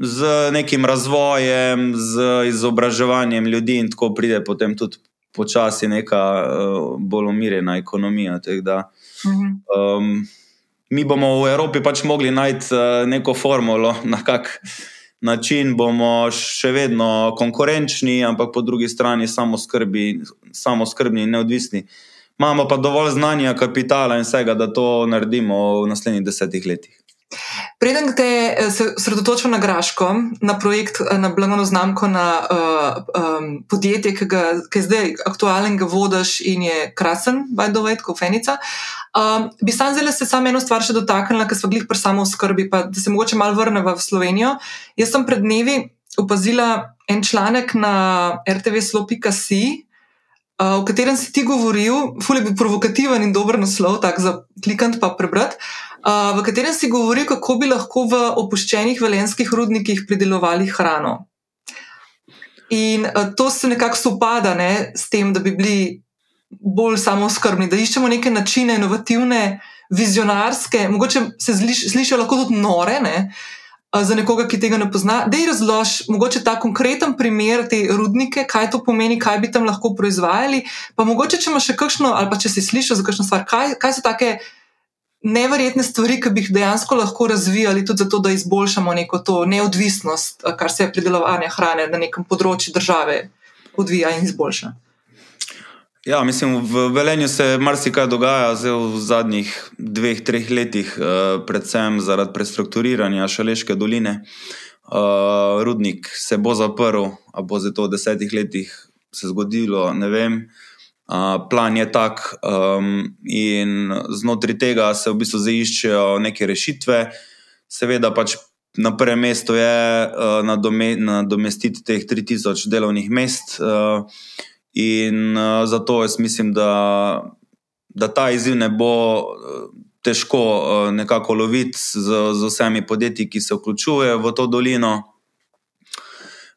z nekim razvojem, z izobraževanjem ljudi in tako pride potem tudi počasi neka uh, bolj umirjena ekonomija. Um, mi bomo v Evropi pač mogli najti uh, neko formulo, na kak način bomo še vedno konkurenčni, ampak po drugi strani samo, skrbi, samo skrbni in neodvisni. Imamo pa dovolj znanja, kapitala in vsega, da to naredimo v naslednjih desetih letih. Preden te eh, sredotočim na Graško, na projekt, eh, na blagovno znamko, na uh, um, podjetje, ki, ga, ki je zdaj aktualen, ga vodiš in je krasen, by the way, kot Fenica. Um, bi sam zelo se samo eno stvar še dotaknila, ker smo glih pri samo skrbi, pa da se mogoče malo vrnemo v Slovenijo. Jaz sem pred dnevi opazila en članek na RTV Slopi.si. Uh, v katerem si ti govoril, fulj je bil provokativen in dober naslov, tako za klikant pa prebrati v katerem si govoril, kako bi lahko v opuščenih velenskih rudnikih pridelovali hrano. In to se nekako sopada ne, s tem, da bi bili bolj samozkrbni, da iščemo neke načine, inovativne, vizionarske, mogoče se slišijo lahko tudi nore. Ne, Za nekoga, ki tega ne pozna, da je razlož, mogoče ta konkreten primer te rudnike, kaj to pomeni, kaj bi tam lahko proizvajali. Pa mogoče, če imaš še kakšno, ali pa če si slišal za kakšno stvar, kaj, kaj so take neverjetne stvari, ki bi jih dejansko lahko razvijali, tudi zato, da izboljšamo neko to neodvisnost, kar se pridelovanja hrane na nekem področju države odvija in izboljša. Ja, mislim, v Velenju se marsikaj dogaja v zadnjih dveh, treh letih, eh, predvsem zaradi prestrukturiranja Šaleške doline. Eh, rudnik se bo zaprl, a bo se to v desetih letih se zgodilo, ne vem plan je tak, um, in znotraj tega se v bistvu zaiščejo neke rešitve. Seveda, pač na prvem mestu je nadomestiti teh 3000 delovnih mest, uh, in uh, zato jaz mislim, da, da ta izziv ne bo. Težko uh, nekako loviti z, z vsemi podjetji, ki se vključujejo v to dolino.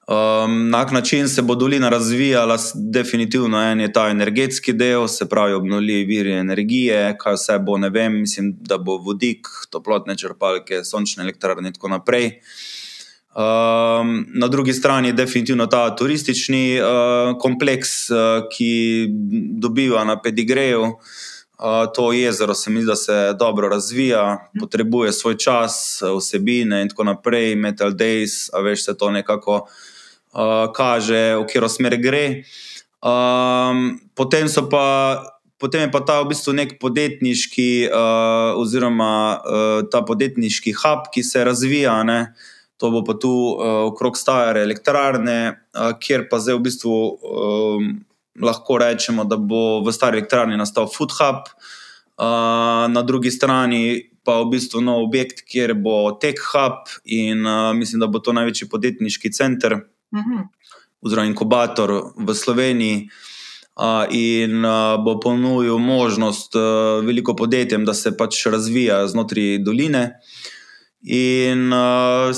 Um, na kak način se bo dolina razvijala, definitivno en je ta energetski del, se pravi obnovljivi viri energije, kaj vse bo, ne vem, mislim, da bo vodik, toplotne črpalke, sončne elektrarne in tako naprej. Um, na drugi strani je definitivno ta turistični uh, kompleks, uh, ki dobiva na pedigreju. Uh, to jezero se mi zdi, da se dobro razvija, potrebuje svoj čas, vsebine in tako naprej, Metal Days, a veš, se to nekako uh, kaže, v katero smer gre. Um, potem, pa, potem je pa ta v bistvu nek podjetniški, uh, oziroma uh, ta podjetniški hub, ki se razvija. Ne? To bo pa tu uh, okrog stare elektrarne, uh, kjer pa zdaj v bistvu um, lahko rečemo, da bo v stari elektrarni nastal food hub, uh, na drugi strani pa v bistvu nov objekt, kjer bo tech hub in uh, mislim, da bo to največji podjetniški center. -hmm. oziroma inkubator v Sloveniji. Uh, in uh, bo ponudil možnost uh, veliko podjetjem, da se pač razvija znotraj doline. In uh,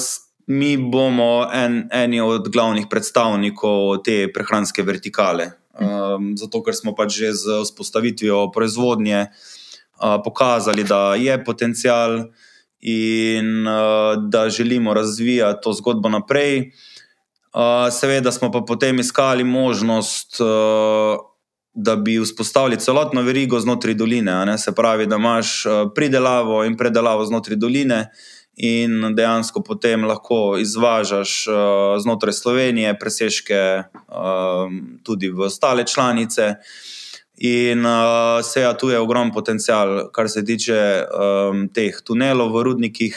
mi bomo en, eni od glavnih predstavnikov te prehranske vertikale. Um, zato, ker smo pač že z vzpostavitvijo proizvodnje uh, pokazali, da je potencial in uh, da želimo razvijati to zgodbo naprej. Uh, seveda smo pa potem iskali možnost, uh, da bi vzpostavili celotno verigo znotraj doline. Se pravi, da imaš pridelavo in predelavo znotraj doline. In dejansko potem lahko izvažaš uh, znotraj Slovenije, presežke uh, tudi v ostale članice. In uh, se ja, tu je ogromen potencial, kar se tiče um, teh tunelov v rudnikih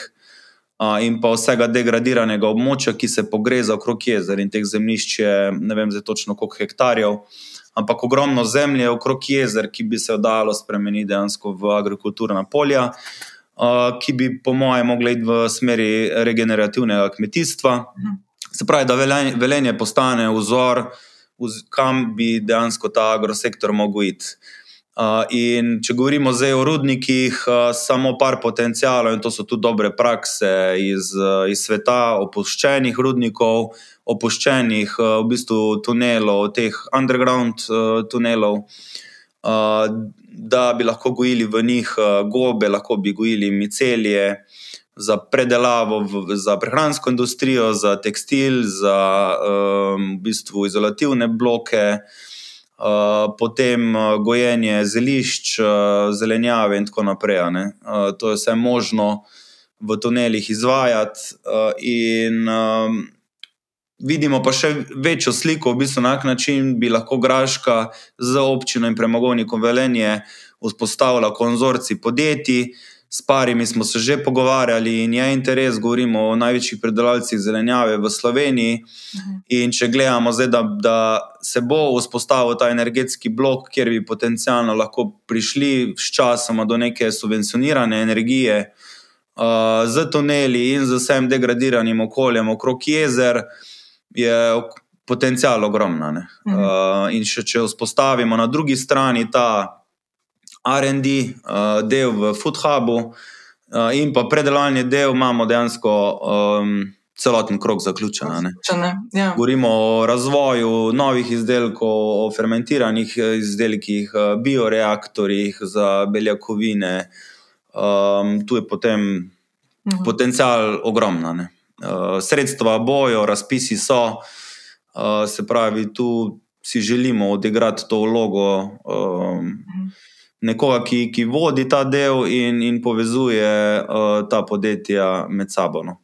uh, in pa vsega degradiranega območja, ki se pogreza okrog jezer in teh zemljišč je ne vem zdaj točno koliko hektarjev, ampak ogromno zemlje okrog jezer, ki bi se dalo spremeniti dejansko v agrikulturna polja, uh, ki bi po mojem mogli iti v smeri regenerativnega kmetijstva. Se pravi, da velenje, velenje postane vzor kam bi dejansko ta agrosektor mogel iti. Uh, in če govorimo zdaj o rudnikih, uh, samo par potencijalov, in to so tudi dobre prakse iz, uh, iz sveta, opuščenih rudnikov, opuščenih uh, v bistvu tunelov, teh underground uh, tunelov, uh, da bi lahko gojili v njih uh, gobe, lahko bi gojili micelije, za predelavo, v, za prehransko industrijo, za tekstil, za um, v bistvu izolativne bloke, uh, potem uh, gojenje zelišč, uh, zelenjave in tako naprej. Uh, to je vse možno v tunelih izvajati. Uh, in, um, Vidimo pa še večjo sliko, v bistvu na kak način bi lahko Graška z občino in premogovnikom Velenje vzpostavila konzorci podjetij, S parimi smo se že pogovarjali in je interes, govorimo o največjih predelovalcih zelenjave v Sloveniji. Mhm. In če gledamo zdaj, da, da se bo vzpostavil ta energetski blok, kjer bi potencialno lahko prišli s časom do neke subvencionirane energije, uh, z tuneli in z vsem degradiranim okoljem okrog jezer, je potencial ogromen. Mhm. Uh, in še če vzpostavimo na drugi strani ta. RD, uh, del v Foodhubu uh, in pa predelovalni del, imamo dejansko um, celoten krok zaključen. Ja. Govorimo o razvoju novih izdelkov, o fermentiranih eh, izdelkih, bioreaktorjih za beljakovine. Um, tu je potem mhm. potencial ogromen. Uh, sredstva bojo, razpisi so, uh, se pravi, tu si želimo odigrati to vlogo. Um, mhm nekoga, ki, ki vodi ta del in, in povezuje uh, ta podjetja med sabo. No.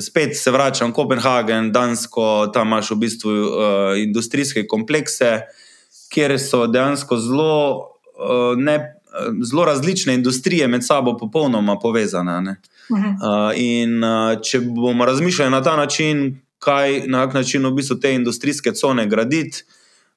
Spet se vračam v Kopenhagen, Dansko, tam imaš v bistvu uh, industrijske komplekse, kjer so dejansko zelo, uh, ne, zelo različne industrije med sabo popolnoma povezane. Uh, in uh, če bomo razmišljali na ta način, kaj na kak način v bistvu te industrijske cone graditi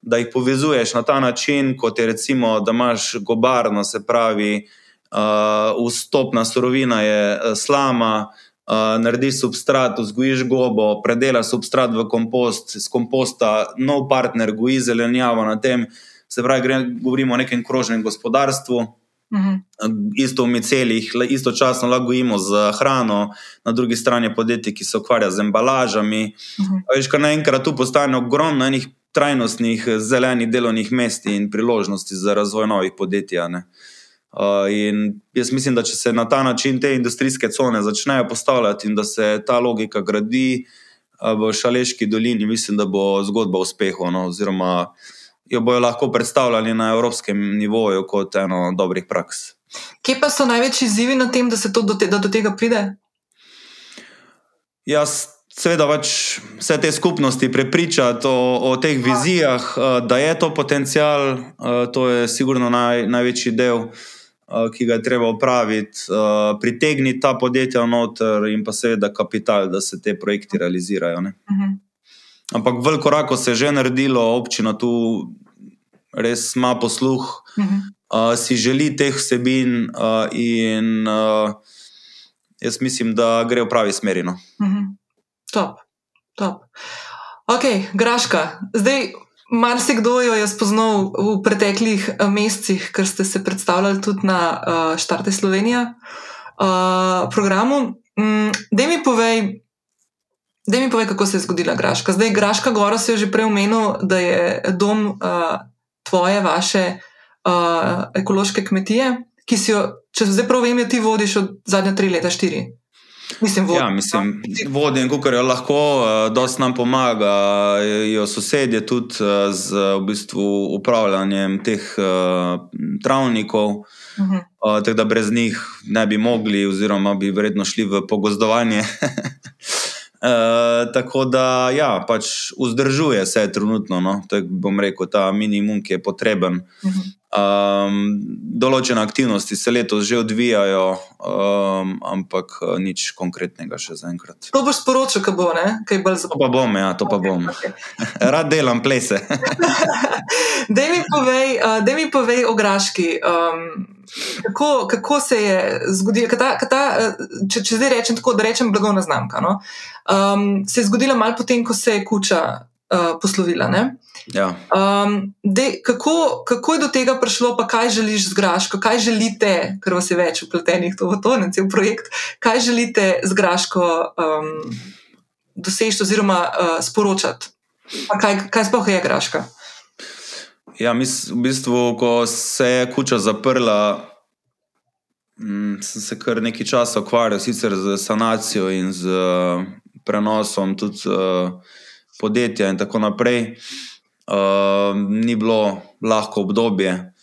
da jih povezuješ na ta način, kot je recimo, da imaš gobarno, se pravi, uh, vstopna surovina je uh, slama. Uh, narediš substrat, vzgojiš gobo, predelaš substrat v kompost, iz komposta, nov partner, goji zelenjavo na tem. Se pravi, gre, govorimo o nekem krožnem gospodarstvu, uh -huh. isto v micelih, istočasno lahko gojimo z hrano, na drugi strani podjetji, ki se ukvarja z embalažami. Uh -huh. Veš, kar naenkrat tu postane ogromno enih trajnostnih zelenih delovnih mest in priložnosti za razvoj novih podjetij. Uh, in jaz mislim, da če se na ta način te industrijske cone začnejo postavljati in da se ta logika gradi uh, v Šaleški dolini, mislim, da bo zgodba uspehov, no, oziroma jo bojo lahko predstavljali na evropskem nivoju kot eno dobrih praks. Kje pa so največji izzivi na tem, da se do, te, da do tega pride? Jaz seveda pač vse te skupnosti prepričati o, o teh vizijah, uh, da je to potencial, uh, to je sigurno naj, največji del, uh, ki ga je treba upraviti, uh, pritegniti ta podjetja noter in pa seveda kapital, da se te projekti realizirajo. Uh mhm. -huh. Ampak veliko rako se je že naredilo, občina tu res ima posluh, uh -huh. uh, si želi teh vsebin uh, in uh, jaz mislim, da gre v pravi smeri. No. Uh mhm. -huh. Top, top. Ok, Graška. Zdaj, marsikdo jo je spoznal v preteklih uh, mesecih, ker ste se predstavljali tudi na uh, Štarte Slovenija uh, programu. Mm, da mi povej. Da mi povej, kako se je zgodila Graška. Zdaj, Graška Gora se je že prej omenil, da je dom uh, tvoje, vaše uh, ekološke kmetije, ki si jo, če se zdaj prav vem, ti vodiš od zadnja tri leta, štiri. Mislim, vod, ja, mislim, vodim, kako je lahko, uh, dosta nam pomaga, jo sosedje tudi uh, z v bistvu, upravljanjem teh uh, travnikov. Uh -huh. uh, tako da brez njih ne bi mogli, oziroma bi verjetno šli v pogozdovanje. Uh, tako da, ja, pač vzdržuje se trenutno, no? tako bom rekel, ta minimum, ki je potreben. Uh -huh. Um, določene aktivnosti se letos že odvijajo, um, ampak uh, nič konkretnega še zaenkrat. To boš sporočil, kaj bo, ne? Kaj bolj to pa bom, ja, to pa okay, bom. Okay. Rad delam plese. da mi povej, uh, mi povej o Graški. Um, Kako, kako se je zgodilo, kata, kata, če, če zdaj rečem tako, da rečem blagovna znamka? No? Um, se je zgodila malo potem, ko se je kuča uh, poslovila. Ja. Um, de, kako, kako je do tega prišlo, pa kaj želiš z Graško, kaj želite, ker vas je več upletenih v to, ne cel projekt, kaj želite z Graško um, doseči oziroma uh, sporočati? Kaj, kaj sploh je Graška? Ja, mis, v bistvu, ko se je kuča zaprla, m, mm, sem se kar nekaj časa ukvarjal z sanacijo in z uh, prenosom tudi uh, podjetja in tako naprej. Uh, ni bilo lahko obdobje.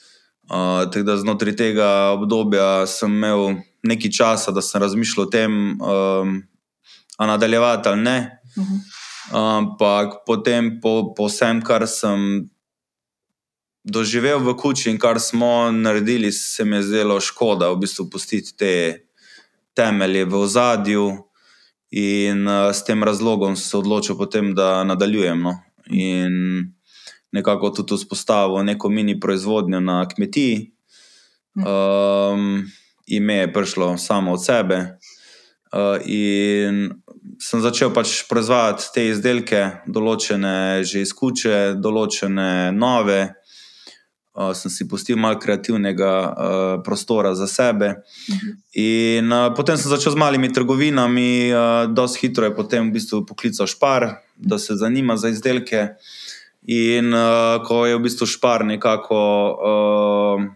Uh, da znotraj tega obdobja sem imel nekaj časa, da sem razmišljal o tem, um, ali nadaljevati ali ne. Uh mhm. -huh. Ampak potem, po, po vsem, kar sem doživel v kuči in kar smo naredili, se mi je zdelo škoda, v bistvu pustiti te temelje v ozadju. In uh, s tem razlogom se odločil, potem, da nadaljujem. No? In nekako tudi vzpostavil neko mini proizvodnjo na kmetiji. Um, ime je prišlo samo od sebe. Uh, in sem začel pač proizvajati te izdelke, določene že iz kuče, določene nove, uh, sem si pustil malo kreativnega uh, prostora za sebe. Mhm. In uh, potem sem začel z malimi trgovinami, uh, dosti hitro je potem v bistvu poklical Špar, da se zanima za izdelke. In uh, ko je v bistvu Špar nekako. Uh,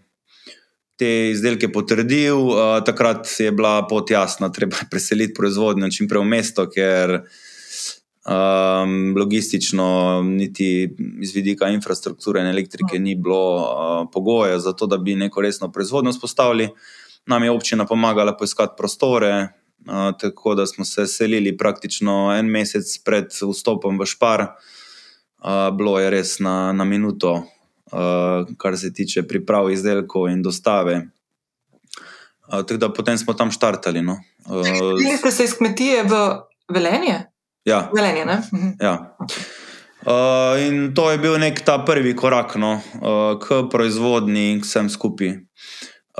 Te izdelke potrdil, uh, takrat je bila pot jasna, treba je preseliti proizvodnjo čim prej v mesto, ker Um, logistično, niti iz vidika infrastrukture in elektrike, ni bilo uh, pogoja za to, da bi neko resno proizvodnjo vzpostavili. Nam je občina pomagala poiskati prostore, uh, tako da smo se selili praktično en mesec pred vstopom v Špar. Uh, bilo je res na, na minuto, uh, kar se tiče priprav izdelkov in dostave. Uh, tako da potem smo tam štartali. No. Uh, ste se iz kmetije v Velenje? Ja. Zelenje, mhm. ja. Uh, in to je bil nek ta prvi korak no, uh, k proizvodni in vsem skupaj.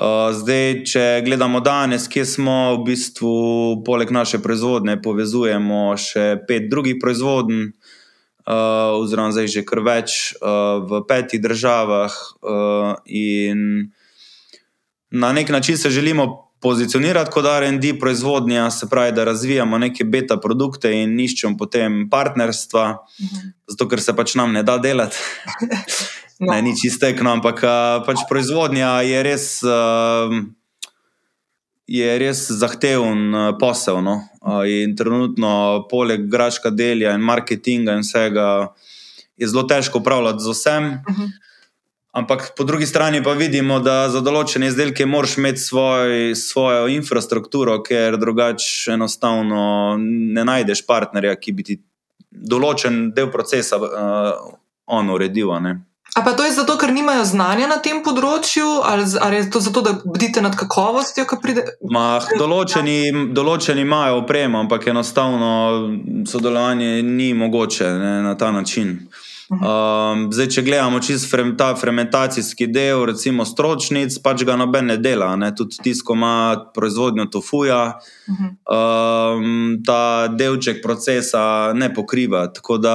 Uh, zdaj, če gledamo danes, kje smo, v bistvu, poleg naše proizvodnje, povezujemo še pet drugih proizvodn, uh, oziroma zdaj že kar več uh, v petih državah. Uh, in na nek način se želimo pozicionirati kot RD proizvodnja, se pravi, da razvijamo neke beta produkte in iščemo potem partnerstva, mhm. zato ker se pač nam ne da delati. no. Ne, ni čistekno, ampak pač proizvodnja je res. Je res zahteven posel. No? In trenutno, poleg graška delja in marketinga in vsega, je zelo težko upravljati z vsem. Uh mhm. -huh. Ampak po drugi strani pa vidimo, da za določene izdelke moraš imeti svoj, svojo infrastrukturo, ker drugače enostavno ne najdeš partnerja, ki bi ti določen del procesa uh, on uredil. A pa to je zato, ker nimajo znanja na tem področju, ali, ali je to zato, da bdite nad kakovostjo? Mah, določeni, določeni imajo opremo, ampak enostavno sodelovanje ni mogoče ne, na ta način. Um, zdaj, če gledamo čisto frem, ta fermentacijski del, recimo stročnic, pač ga noben ne dela, ne? tudi tisto, ima proizvodnjo tofuja, um, ta delček procesa ne pokriva. Tako da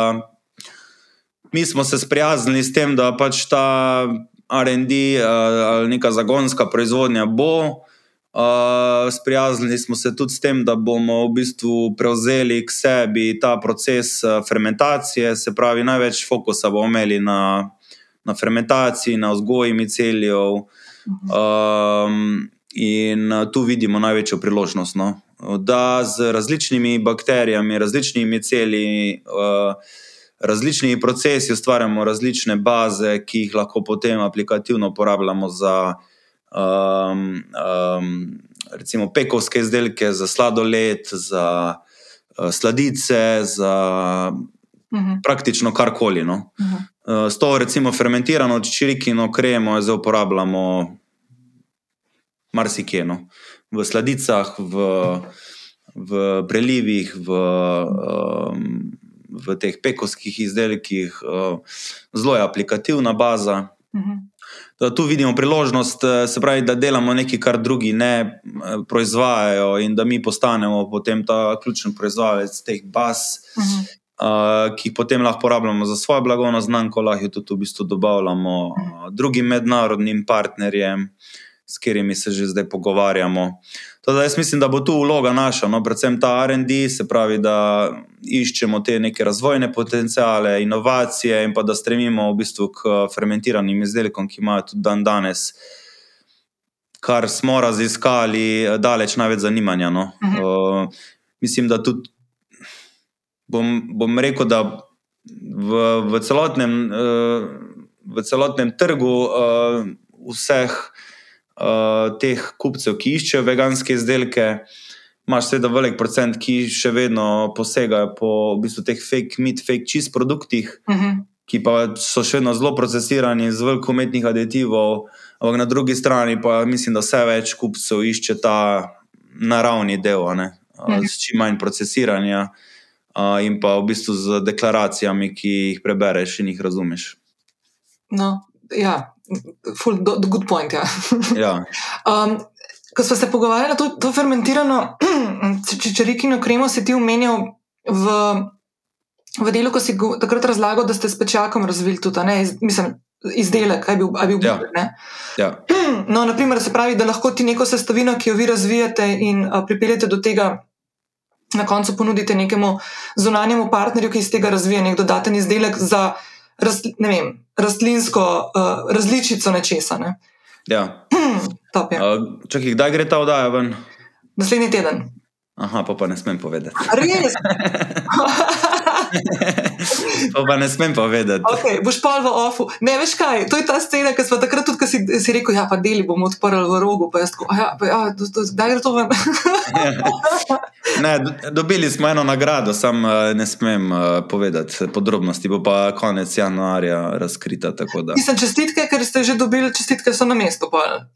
mi smo se sprijaznili s tem, da pač ta RD uh, ali neka zagonska proizvodnja bo. Uh, sprijaznili smo se tudi s tem, da bomo v bistvu prevzeli k sebi ta proces uh, fermentacije, se pravi, največ fokusa bomo imeli na, na fermentaciji, na vzgoji miceljev. Um, in uh, tu vidimo največjo priložnost, no? da z različnimi bakterijami, različnimi micelji, uh, različnimi procesi ustvarjamo različne baze, ki jih lahko potem aplikativno uporabljamo za um, um, recimo pekovske izdelke, za sladoled, za uh, sladice, za uh -huh. praktično karkoli. No. Uh -huh. uh, s to, recimo, fermentirano čirikino kremo zdaj uporabljamo marsikje. No. V sladicah, v, v prelivih, v, um, v teh pekovskih izdelkih, zelo je aplikativna baza. Uh -huh. Da tu vidimo priložnost, eh, se pravi, da delamo nekaj, kar drugi ne eh, proizvajajo, in da mi postanemo potem ta ključni proizvajalec teh baz, uh -huh. uh, ki jih potem lahko uporabljamo za svoje blagovno znamko, lahko jih tudi v bistvu dobavljamo uh, drugim mednarodnim partnerjem, s katerimi se že zdaj pogovarjamo. Uh, Teda jaz mislim, da bo tu vloga naša, no, predvsem ta RD, se pravi, da iščemo te neke razvojne potencijale, inovacije in pa da stremimo v bistvu k fermentiranim izdelkom, ki imajo tudi dan danes, kar smo raziskali, daleč največ zanimanja. No. Uh, mislim, da tudi bom, bom rekel, da v, v, celotnem, uh, v celotnem trgu uh, vseh uh, teh kupcev, ki iščejo veganske izdelke. Imáš seveda velik procent, ki še vedno posegajo po v bistvu, teh fake meat, fake cheese produktih, uh mhm. -huh. ki pa so še vedno zelo procesirani z veliko umetnih aditivov. Ampak na drugi strani pa mislim, da vse več kupcev išče ta naravni del, uh -huh. uh, s čim manj procesiranja uh, in pa v bistvu z deklaracijami, ki jih prebereš in jih razumeš. No, ja, full do, do good point. Ja. ja. Um, ko smo se pogovarjali, to, to fermentirano čičarikino kremo si ti omenjal v, v delu, ko si go, takrat razlagal, da ste s pečakom razvili tudi, ne, iz, mislim, izdelek, kaj bi bil bil. Ja. Ja. No, naprimer, se pravi, da lahko ti neko sestavino, ki jo vi razvijate in a, pripeljete do tega. Na koncu ponudite nekemu zunanjemu partnerju, ki iz tega razvija nek dodaten izdelek za raz, vem, rastlinsko uh, različico nečesa. Ne? Ja. Top, ja. uh, čakaj, kdaj gre ta oddaja ven? Naslednji teden. Aha, pa pa ne smem povedati. Res? to pa ne smem povedati. Okay, boš pa v ofu. Ne veš kaj, to je ta scena, ki smo takrat tudi, si, si rekel, ja, pa deli bomo odprli v rogu, pa jaz tako, ja, pa ja, kdaj gre to ven? ne, dobili smo eno nagrado, sam uh, ne smem uh, povedati podrobnosti, bo pa konec januarja razkrita. Mislim, čestitke, ker ste že dobili, čestitke so na mestu. Pa.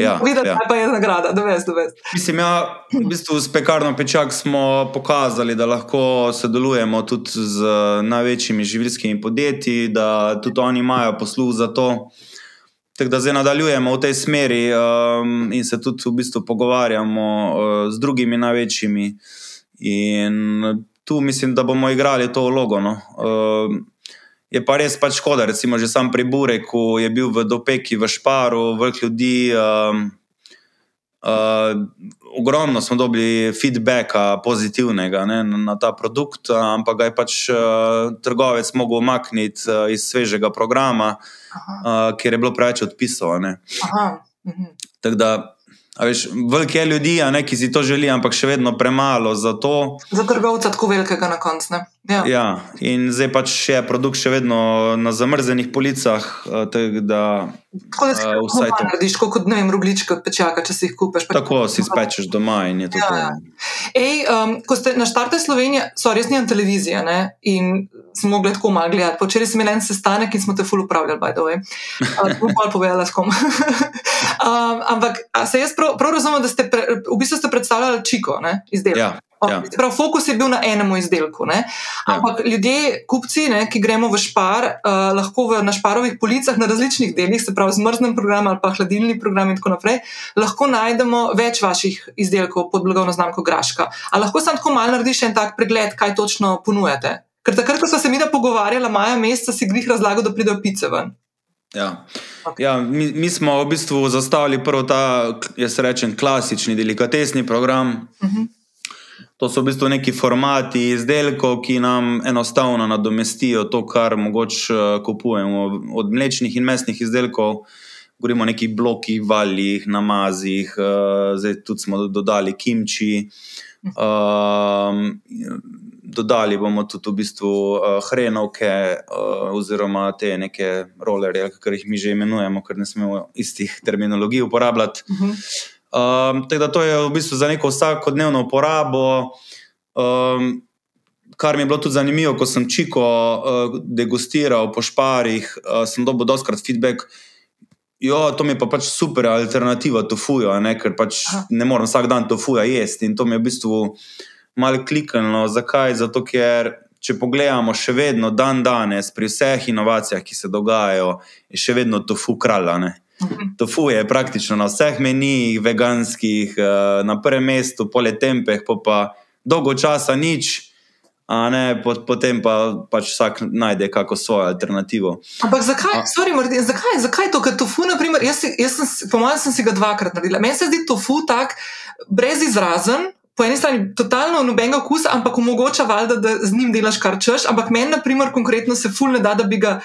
Ja, videti, ja. kaj je nagrada, da veš, da veš. Mislim, ja, v bistvu s pekarno Pečak smo pokazali, da lahko sodelujemo tudi z največjimi živilskimi podjetji, da tudi oni imajo posluh za to. Tako da zdaj nadaljujemo v tej smeri um, in se tudi v bistvu pogovarjamo uh, z drugimi največjimi. In tu mislim, da bomo igrali to vlogo. No. Uh, Je pa res pač škoda, recimo že sam pri Bureku je bil v Dopeki, v Šparu, velik ljudi. Um, uh, ogromno smo dobili feedbacka pozitivnega ne, na ta produkt, ampak ga je pač uh, trgovec mogel umakniti uh, iz svežega programa, uh, ker je bilo preveč odpisov. Mhm. Tako da Veš, veliko je ljudi, ne, ki si to želijo, ampak še vedno premalo za to. Za trgovca tako velikega na koncu. Ja. ja, in zdaj pač je produkt še vedno na zamrznjenih policah. Eh, da, tako da si uh, vsaj to narediš, kot ne vem, ruglička pečaka, če si jih kupiš. Tako si spečeš doma in je to. Ja, to. Ja. Ej, um, ko ste na štarte Slovenije, so res nimam televizije ne? in smo mogli tako malo gledati. Včeraj sem imel en sestanek in smo te ful upravljali, by the way. Bom pa povedala s kom. um, ampak se jaz prav, prav razumem, da ste pre, v bistvu ste predstavljali čiko, izdelek. Ja. Ja. Prav, fokus je bil na enem izdelku. Ja. Ampak ja. ljudje, kupci, ne, ki gremo v špar, uh, lahko v, na šparovih policah na različnih delih, se pravi, zmrznem program ali pa hladilni program in tako naprej, lahko najdemo več vaših izdelkov pod blagovno znamko Graška. Ali lahko sam tako malo narediš en tak pregled, kaj točno ponujate? Ker takrat, ko smo se mi da pogovarjali, maja meseca si grih razlagal, da pridejo pice ven. Ja. Ja, mi, mi smo v bistvu zastavili prvo ta, jaz rečem, klasični delikatesni program. Uh mhm. -huh. To so v bistvu neki formati izdelkov, ki nam enostavno nadomestijo to, kar mogoče uh, kupujemo. Od mlečnih in mesnih izdelkov, govorimo o nekih blokih, valjih, namazih, uh, zdaj tudi smo dodali kimči. Uh, dodali bomo tudi v bistvu uh, hrenovke, uh, oziroma te neke rolerje, ki jih mi že imenujemo, ker ne smemo istih terminologij uporabljati. Uh -huh. Um, tako da to je v bistvu za neko vsakodnevno uporabo. Um, kar mi je bilo tudi zanimivo, ko sem čiko uh, degustiral po šparih, uh, sem dobil doskrat feedback. Jo, to mi je pa pač super alternativa tofuju, ker pač ne morem vsak dan tofuja jesti. In to mi je v bistvu malo kliknilo. Zakaj? Zato, ker če pogledamo še vedno dan danes, pri vseh inovacijah, ki se dogajajo, je še vedno tofu kralj. Mhm. Tofu je praktično na vseh menijih, veganskih, uh, na prvem mestu, pole tempeh, pa pa dolgo časa nič ne, potem pa pač vsak najde kako svojo alternativo. Ampak zakaj, a, sorry, Martin, zakaj, zakaj to, ker tofu, naprimer, jaz, jaz sem, po mojem, sem si ga dvakrat naredila. Meni se zdi tofu tak brezizrazen. Po eni strani totalno nobenega okusa, ampak omogoča valjda, da z njim delaš kar češ. Ampak meni, na primer, konkretno se ful ne da, da bi ga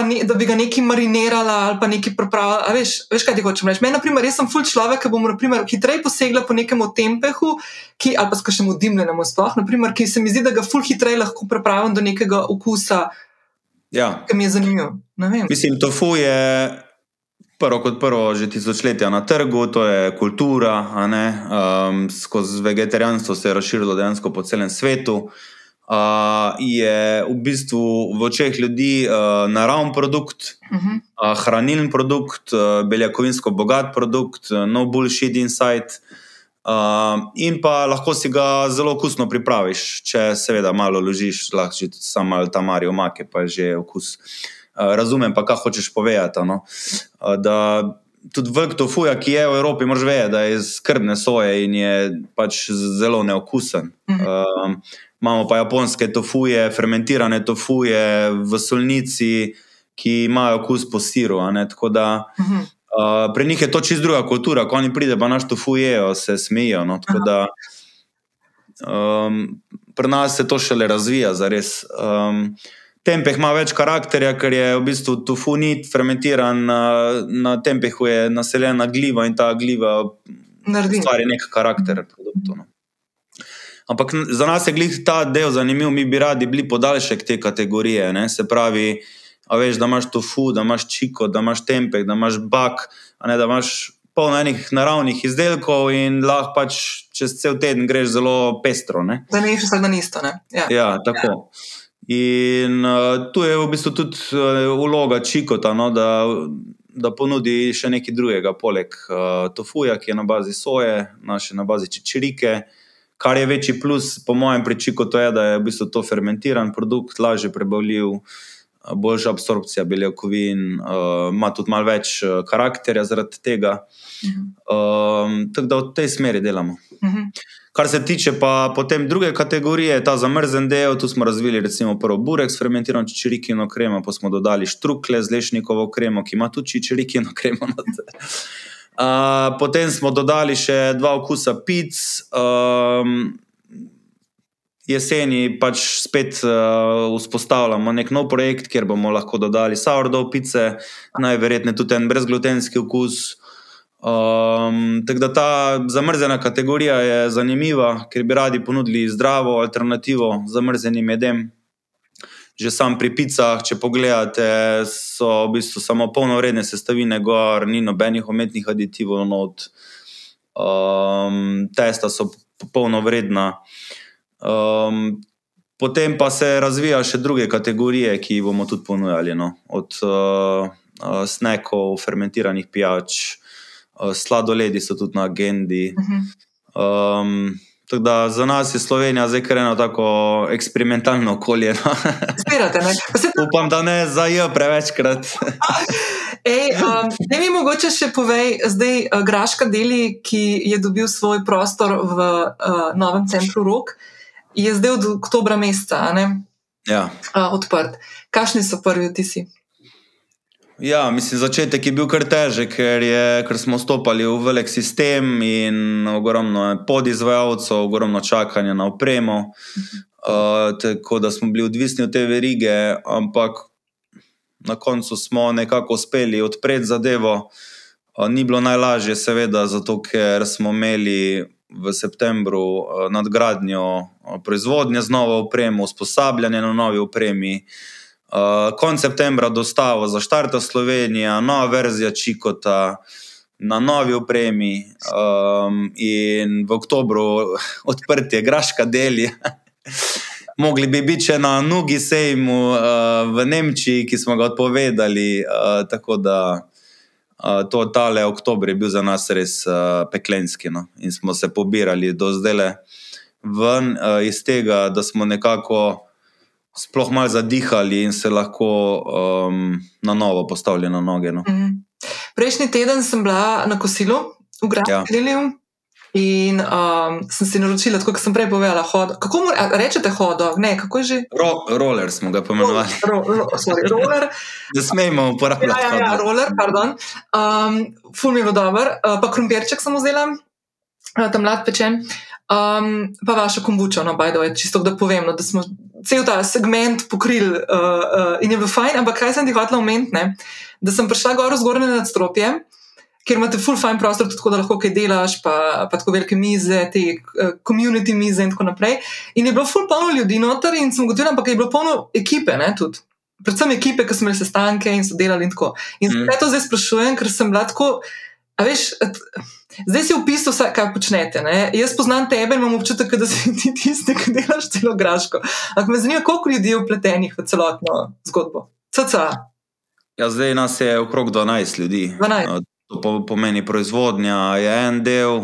ne, da bi ga neki marinirala ali pa neki pripravila. Veš, veš, kaj ti hočem reči? Meni, na primer, jaz sem full človek, ki bom naprimer, hitreje posegla po nekem tempehu, ki, ali pa s kakšnim dimljenem sploh, naprimer, ki se mi zdi, da ga full hitreje lahko pripravim do nekega okusa, ja. ki mi je zanimiv. Mislim, tofu je. Prvo kot prvo, že tisočletja na trgu, to je kultura, um, skozi vegetarijanstvo se je razširilo dejansko po celem svetu. Uh, uh, je v bistvu v očeh ljudi uh, naravni produkt, uh -huh. uh, hranilni produkt, uh, beljakovinsko bogat produkt, uh, no bullshit inside. Uh, in pa lahko si ga zelo okusno pripraviš, če seveda malo ložiš, lahko že samo tam marijo make, pa je že okus. Uh, razumem pa, kaj hočeš povedati. No? Uh, da tudi vrk tofuja, ki je v Evropi, moraš vedeti, da je iz skrbne soje in je pač zelo neokusen. Uh -huh. uh, imamo pa japonske tofuje, fermentirane tofuje v solnici, ki imajo okus po siru. Tako da uh, pri njih je to čist druga kultura, ko oni pridejo, pa naš tofujejo, se smejijo. No? Da, um, pri nas se to šele razvija, za res. Um, Tempeh ima več karakterja, ker je v bistvu tofu ni fermentiran, na, na tempehu je naseljena gliva in ta gliva ustvari nek karakter. Produktu, no. Ampak za nas je glih ta del zanimiv, mi bi radi bili podaljšek te kategorije. Ne? Se pravi, veš, da imaš tofu, da imaš čiko, da imaš tempeh, da imaš bak, ne, da imaš polno enih naravnih izdelkov in lahko pač čez cel teden greš zelo pestro. Ne? Da ne greš vsak dan isto. Ja. ja, tako. Ja. In uh, tu je v bistvu tudi uh, vloga čikota, no, da, da ponudi še nekaj drugega, poleg uh, tofuja, ki je na bazi soje, naše na bazi čičirike. Kar je večji plus, po mojem, pri čikotu je, da je v bistvu to fermentiran produkt, lažje prebavljiv, boljša absorpcija beljakovin, uh, ima tudi malo več uh, karakterja zaradi tega. Um, tako da v tej smeri delamo. Uh mhm. -huh. Kar se tiče pa potem druge kategorije, ta zamrzen del, tu smo razvili recimo prvo burek s fermentirano čičirikino kremo, pa smo dodali štrukle z lešnikovo kremo, ki ima tudi čičirikino kremo. Uh, potem smo dodali še dva okusa pic. Um, jeseni pač spet uh, vzpostavljamo nek nov projekt, kjer bomo lahko dodali sourdough pice, najverjetneje tudi en brezglutenski okus. Um, tako da ta zamrzena kategorija je zanimiva, ker bi radi ponudili zdravo alternativo zamrznjenim jedem. Že sam pri picah, če pogledate, so v bistvu samo polnovredne sestavine, gor, ni nobenih umetnih aditivov, not. Um, testa so polnovredna. Um, potem pa se razvijajo še druge kategorije, ki jih bomo tudi ponujali, no? od uh, uh, snekov, fermentiranih pijač. Eh, sladoledi so tudi na agendi. Um, da, za nas je Slovenija zdaj kar eno tako eksperimentalno okolje. No. Spirate, Upam, da ne zajo prevečkrat. Ne um, mi mogoče še povej, zdaj uh, Graška deli, ki je dobil svoj prostor v uh, novem centru Rok, je zdaj od oktobra meseca ja. uh, odprt. Kakšni so prvi vtisi? Ja, mislim, začetek je bil kar težek, ker, je, ker smo stopili v velik sistem in ogromno podizvajalcev, ogromno čakanja na opremo. Uh, tako da smo bili odvisni od te verige, ampak na koncu smo nekako uspeli odpreti zadevo. Uh, ni bilo najlažje, seveda, zato ker smo imeli v septembru uh, nadgradnjo uh, proizvodnje z novo opremo, usposabljanje na novi opremi. Uh, konec septembra dostavo za Štarta Slovenija, nova verzija Čikota, na novi opremi, um, in v oktobru odprtje Graška delja. Mogli bi biti še na Nugi sejmu uh, v Nemčiji, ki smo ga odpovedali. Uh, tako da uh, to tale oktober je bil za nas res uh, peklenski. No? In smo se pobirali do zdaj le ven uh, iz tega, da smo nekako sploh malo zadihali in se lahko um, na novo postavili na noge. No. Mm. Prejšnji teden sem bila na kosilu v Gradu. Ja. In um, sem si naročila, kot sem prej povedala, hodo. Kako mora, rečete hodo? Ne, kako je že? Ro, roller smo ga pomenovali. Ro, ro, sorry, roller. da smemo uporabljati. Ja, ja, ja, roller, pardon. Um, ful mi je dober, uh, pa krumpirček sem vzela, uh, tam mlad pečen. Um, pa vaša kombuča, no, bajdo, čisto da povem, no, da smo cel ta segment pokrili uh, uh, in je bil fajn, ampak kaj sem ti hotel omeniti, da sem prišla gor v zgornje nadstropje, kjer imate full fine prostor, tako da lahko kaj delaš, pa, pa tako velike mize, te uh, community mize in tako naprej. In je bilo full polno ljudi noter in sem gotovila, ampak je bilo polno ekipe, ne, tudi. Predvsem ekipe, ki smo imeli sestanke in so delali in tako. In mm. zdaj to zdaj sprašujem, ker sem bila tako, a veš. Zdaj si opisal, kaj počnete. Ne? Jaz poznam tebe in imam občutek, da si ti tisti, ki delaš celo graško. Ampak me zanima, koliko ljudi je upletenih v celotno zgodbo. CCA. Ja, zdaj nas je okrog 12 ljudi. 12. To pomeni proizvodnja, je en del,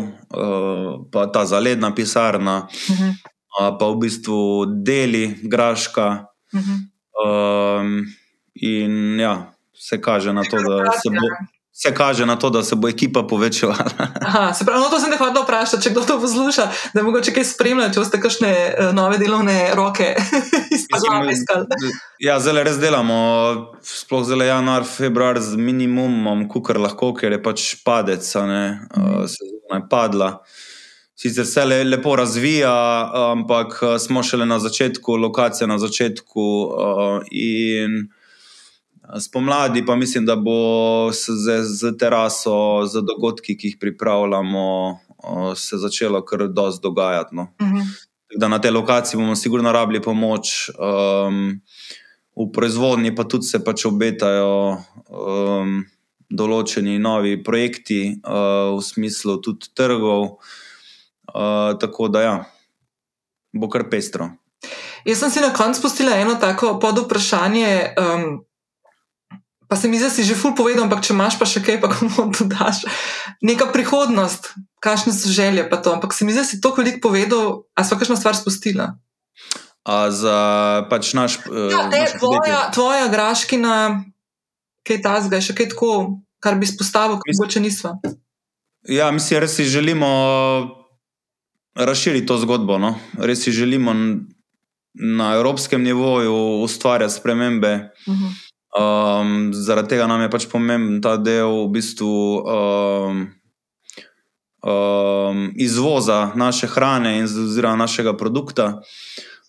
pa ta zaledna pisarna, uh mhm. -huh. pa v bistvu deli graška. Uh -huh. um, in ja, se kaže na to, da se bo. Vse kaže na to, da se bo ekipa povečala. Aha, se pravi, no, to sem te hodila vprašati, če kdo to posluša, da mogoče kaj spremlja, če ste kakšne uh, nove delovne roke iskali. Ja, zdaj res delamo, sploh zdaj januar, februar z minimumom, kukar lahko, ker je pač padec, ne, uh, sezona je padla. Sicer se le, lepo razvija, ampak eh, smo šele na začetku, lokacija na začetku. Uh, Spomladi pa mislim, da bo se z teraso, z dogodki, ki jih pripravljamo, se začelo kar dosti dogajati. No. Uh mhm. -huh. Na tej lokaciji bomo sigurno rabili pomoč, um, v proizvodnji pa tudi se pač obetajo um, določeni novi projekti, uh, v smislu tudi trgov. Uh, tako da ja, bo kar pestro. Jaz sem si na koncu spustila eno tako pod vprašanje. Um, Pa se mi zdi, da si že ful povedal, ampak če imaš pa še kaj, pa komu dodaš. Neka prihodnost, kakšne so želje, pa to. Ampak se mi zdi, da si to veliko povedal, a so kakšna stvar spustila. A za pač naš. Uh, ja, te, tvoja, tvoja graškina, kaj ta zgaj, še kaj tako, kar bi spostavil, kot mogoče nisva. Ja, mislim, res si želimo razširiti to zgodbo. No? Res si želimo na evropskem nivoju ustvarjati spremembe. Uh mhm. -huh. Um, zaradi tega nam je pač pomemben ta del v bistvu, um, um, izvoza naše hrane in oziroma našega produkta,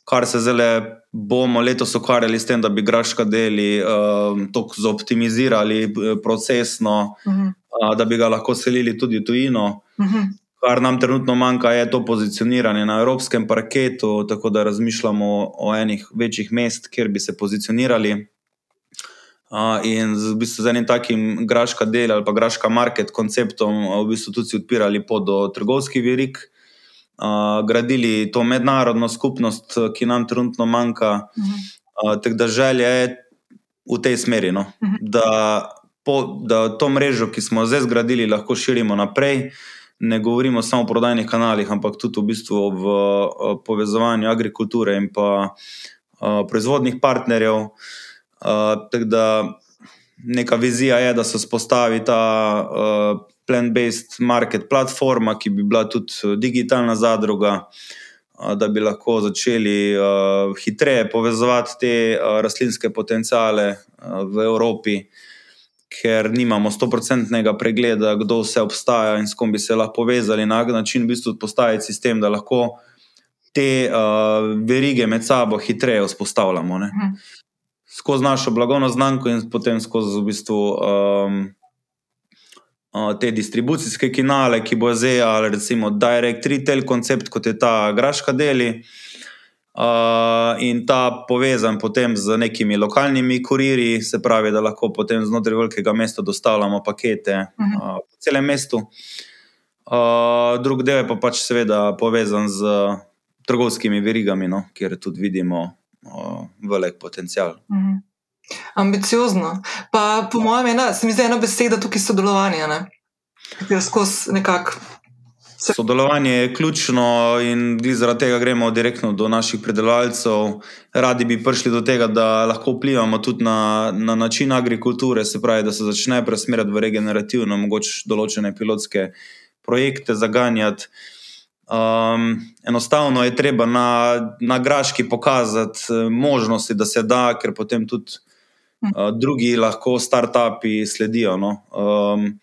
kar se zdaj bomo letos ukvarjali s tem, da bi graška deli um, to zoptimizirali eh, procesno, uh -huh. uh, da bi ga lahko selili tudi v tujino. Uh -huh. Kar nam trenutno manjka, je to pozicioniranje na evropskem parketu, tako da razmišljamo o enih večjih mest, kjer bi se pozicionirali. In z, v bistvu z enim takim graška del ali pa graška market konceptom, v bistvu tudi odpirali pot do trgovskih verik, gradili to mednarodno skupnost, ki nam trenutno manjka. Tako da želja je v tej smeri, no? da, po, da to mrežo, ki smo zdaj zgradili, lahko širimo naprej. Ne govorimo samo o prodajnih kanalih, ampak tudi v, bistvu v povezovanju agrikulture in pa proizvodnih partnerjev. Uh, tako da neka vizija je, da se spostavi ta uh, plant-based market platforma, ki bi bila tudi digitalna zadruga, uh, da bi lahko začeli uh, hitreje povezovati te uh, rastlinske potencijale uh, v Evropi. Ker nimamo stoprocentnega pregleda, kdo vse obstaja in s kom bi se lahko povezali, na način v bistvu postaviti sistem, da lahko te uh, verige med sabo hitreje vzpostavljamo. Uh, skozi našo blagovno znamko in potem skozi v bistvu, um, uh, te distribucijske kanale, ki bo zdaj ali recimo Direct Retail koncept, kot je ta Graška deli. Uh, in ta povezan potem z nekimi lokalnimi kurirji, se pravi, da lahko potem znotraj velikega mesta dostavljamo pakete uh -huh. uh, po celem mestu. Uh, drug del je pa pač seveda povezan z trgovskimi verigami, no, kjer tudi vidimo uh, velik potencial. Mhm. Ambiciozno. Pa po mojem, ena, se mi zdi ena beseda tukaj sodelovanje, ne? ker skozi nekako. Sodelovanje je ključno in zaradi tega gremo direktno do naših predelovalcev. Radi bi prišli do tega, da lahko vplivamo tudi na, na način agrikulture, se pravi, da se začne presmerati v regenerativno, mogoče določene pilotske projekte zaganjati. Um, enostavno je treba na, na graški pokazati eh, možnosti, da se da, ker potem tudi uh, drugi lahko start-upi sledijo. No? Um,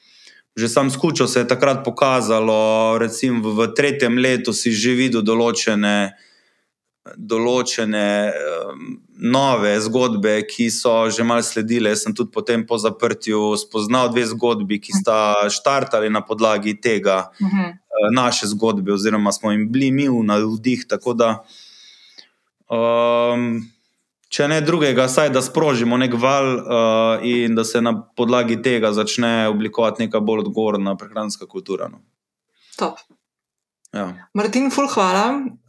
že sam skučo se je takrat pokazalo, recimo v tretjem letu si že videl določene. Določene um, nove zgodbe, ki so že malo sledile. Jaz sem tudi potem po zaprtju spoznal dve zgodbi, ki sta štartali na podlagi tega, uh -huh. naše zgodbe, oziroma smo jim bili mi v navdih. Tako da, um, če ne drugega, saj da sprožimo nek val uh, in da se na podlagi tega začne oblikovati neka bolj odgovorna prehranska kultura. No. Top. Ja. Martin, ful, hvala.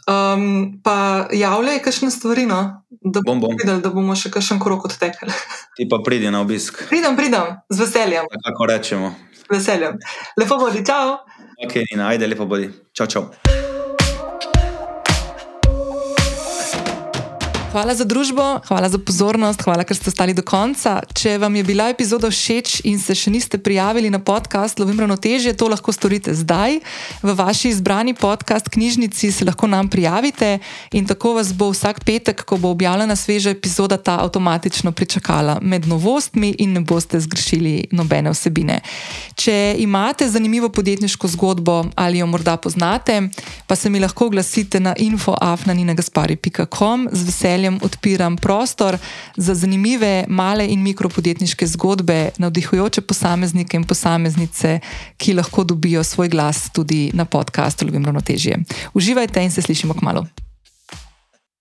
Um, pa javljaj, kakšne stvari, no? da, bom, bom. Videli, da bomo še kakšen krok odtekali. Ti pa pridi na obisk. Pridem, pridem, z veseljem. Tako rečemo. Z veseljem. Lepo bodi, čau. Ok, Nina, ajde, lepo bodi. Čau, čau. Hvala za družbo, hvala za pozornost, hvala, ker ste ostali do konca. Če vam je bila epizoda všeč in se še niste prijavili na podcast Lovim ravnotežje, to lahko storite zdaj. V vaši izbrani podcast knjižnici se lahko nam prijavite in tako vas bo vsak petek, ko bo objavljena sveža epizoda, ta avtomatično pričakala med novostmi in ne boste zgrešili nobene vsebine. Če imate zanimivo podjetniško zgodbo ali jo morda poznate, pa se mi lahko oglasite na infoafnaninagaspari.com z veseljem veseljem odpiram prostor za zanimive male in mikropodjetniške zgodbe, navdihujoče posameznike in posameznice, ki lahko dobijo svoj glas tudi na podkastu Ljubim ravnotežje. Uživajte in se slišimo k malu.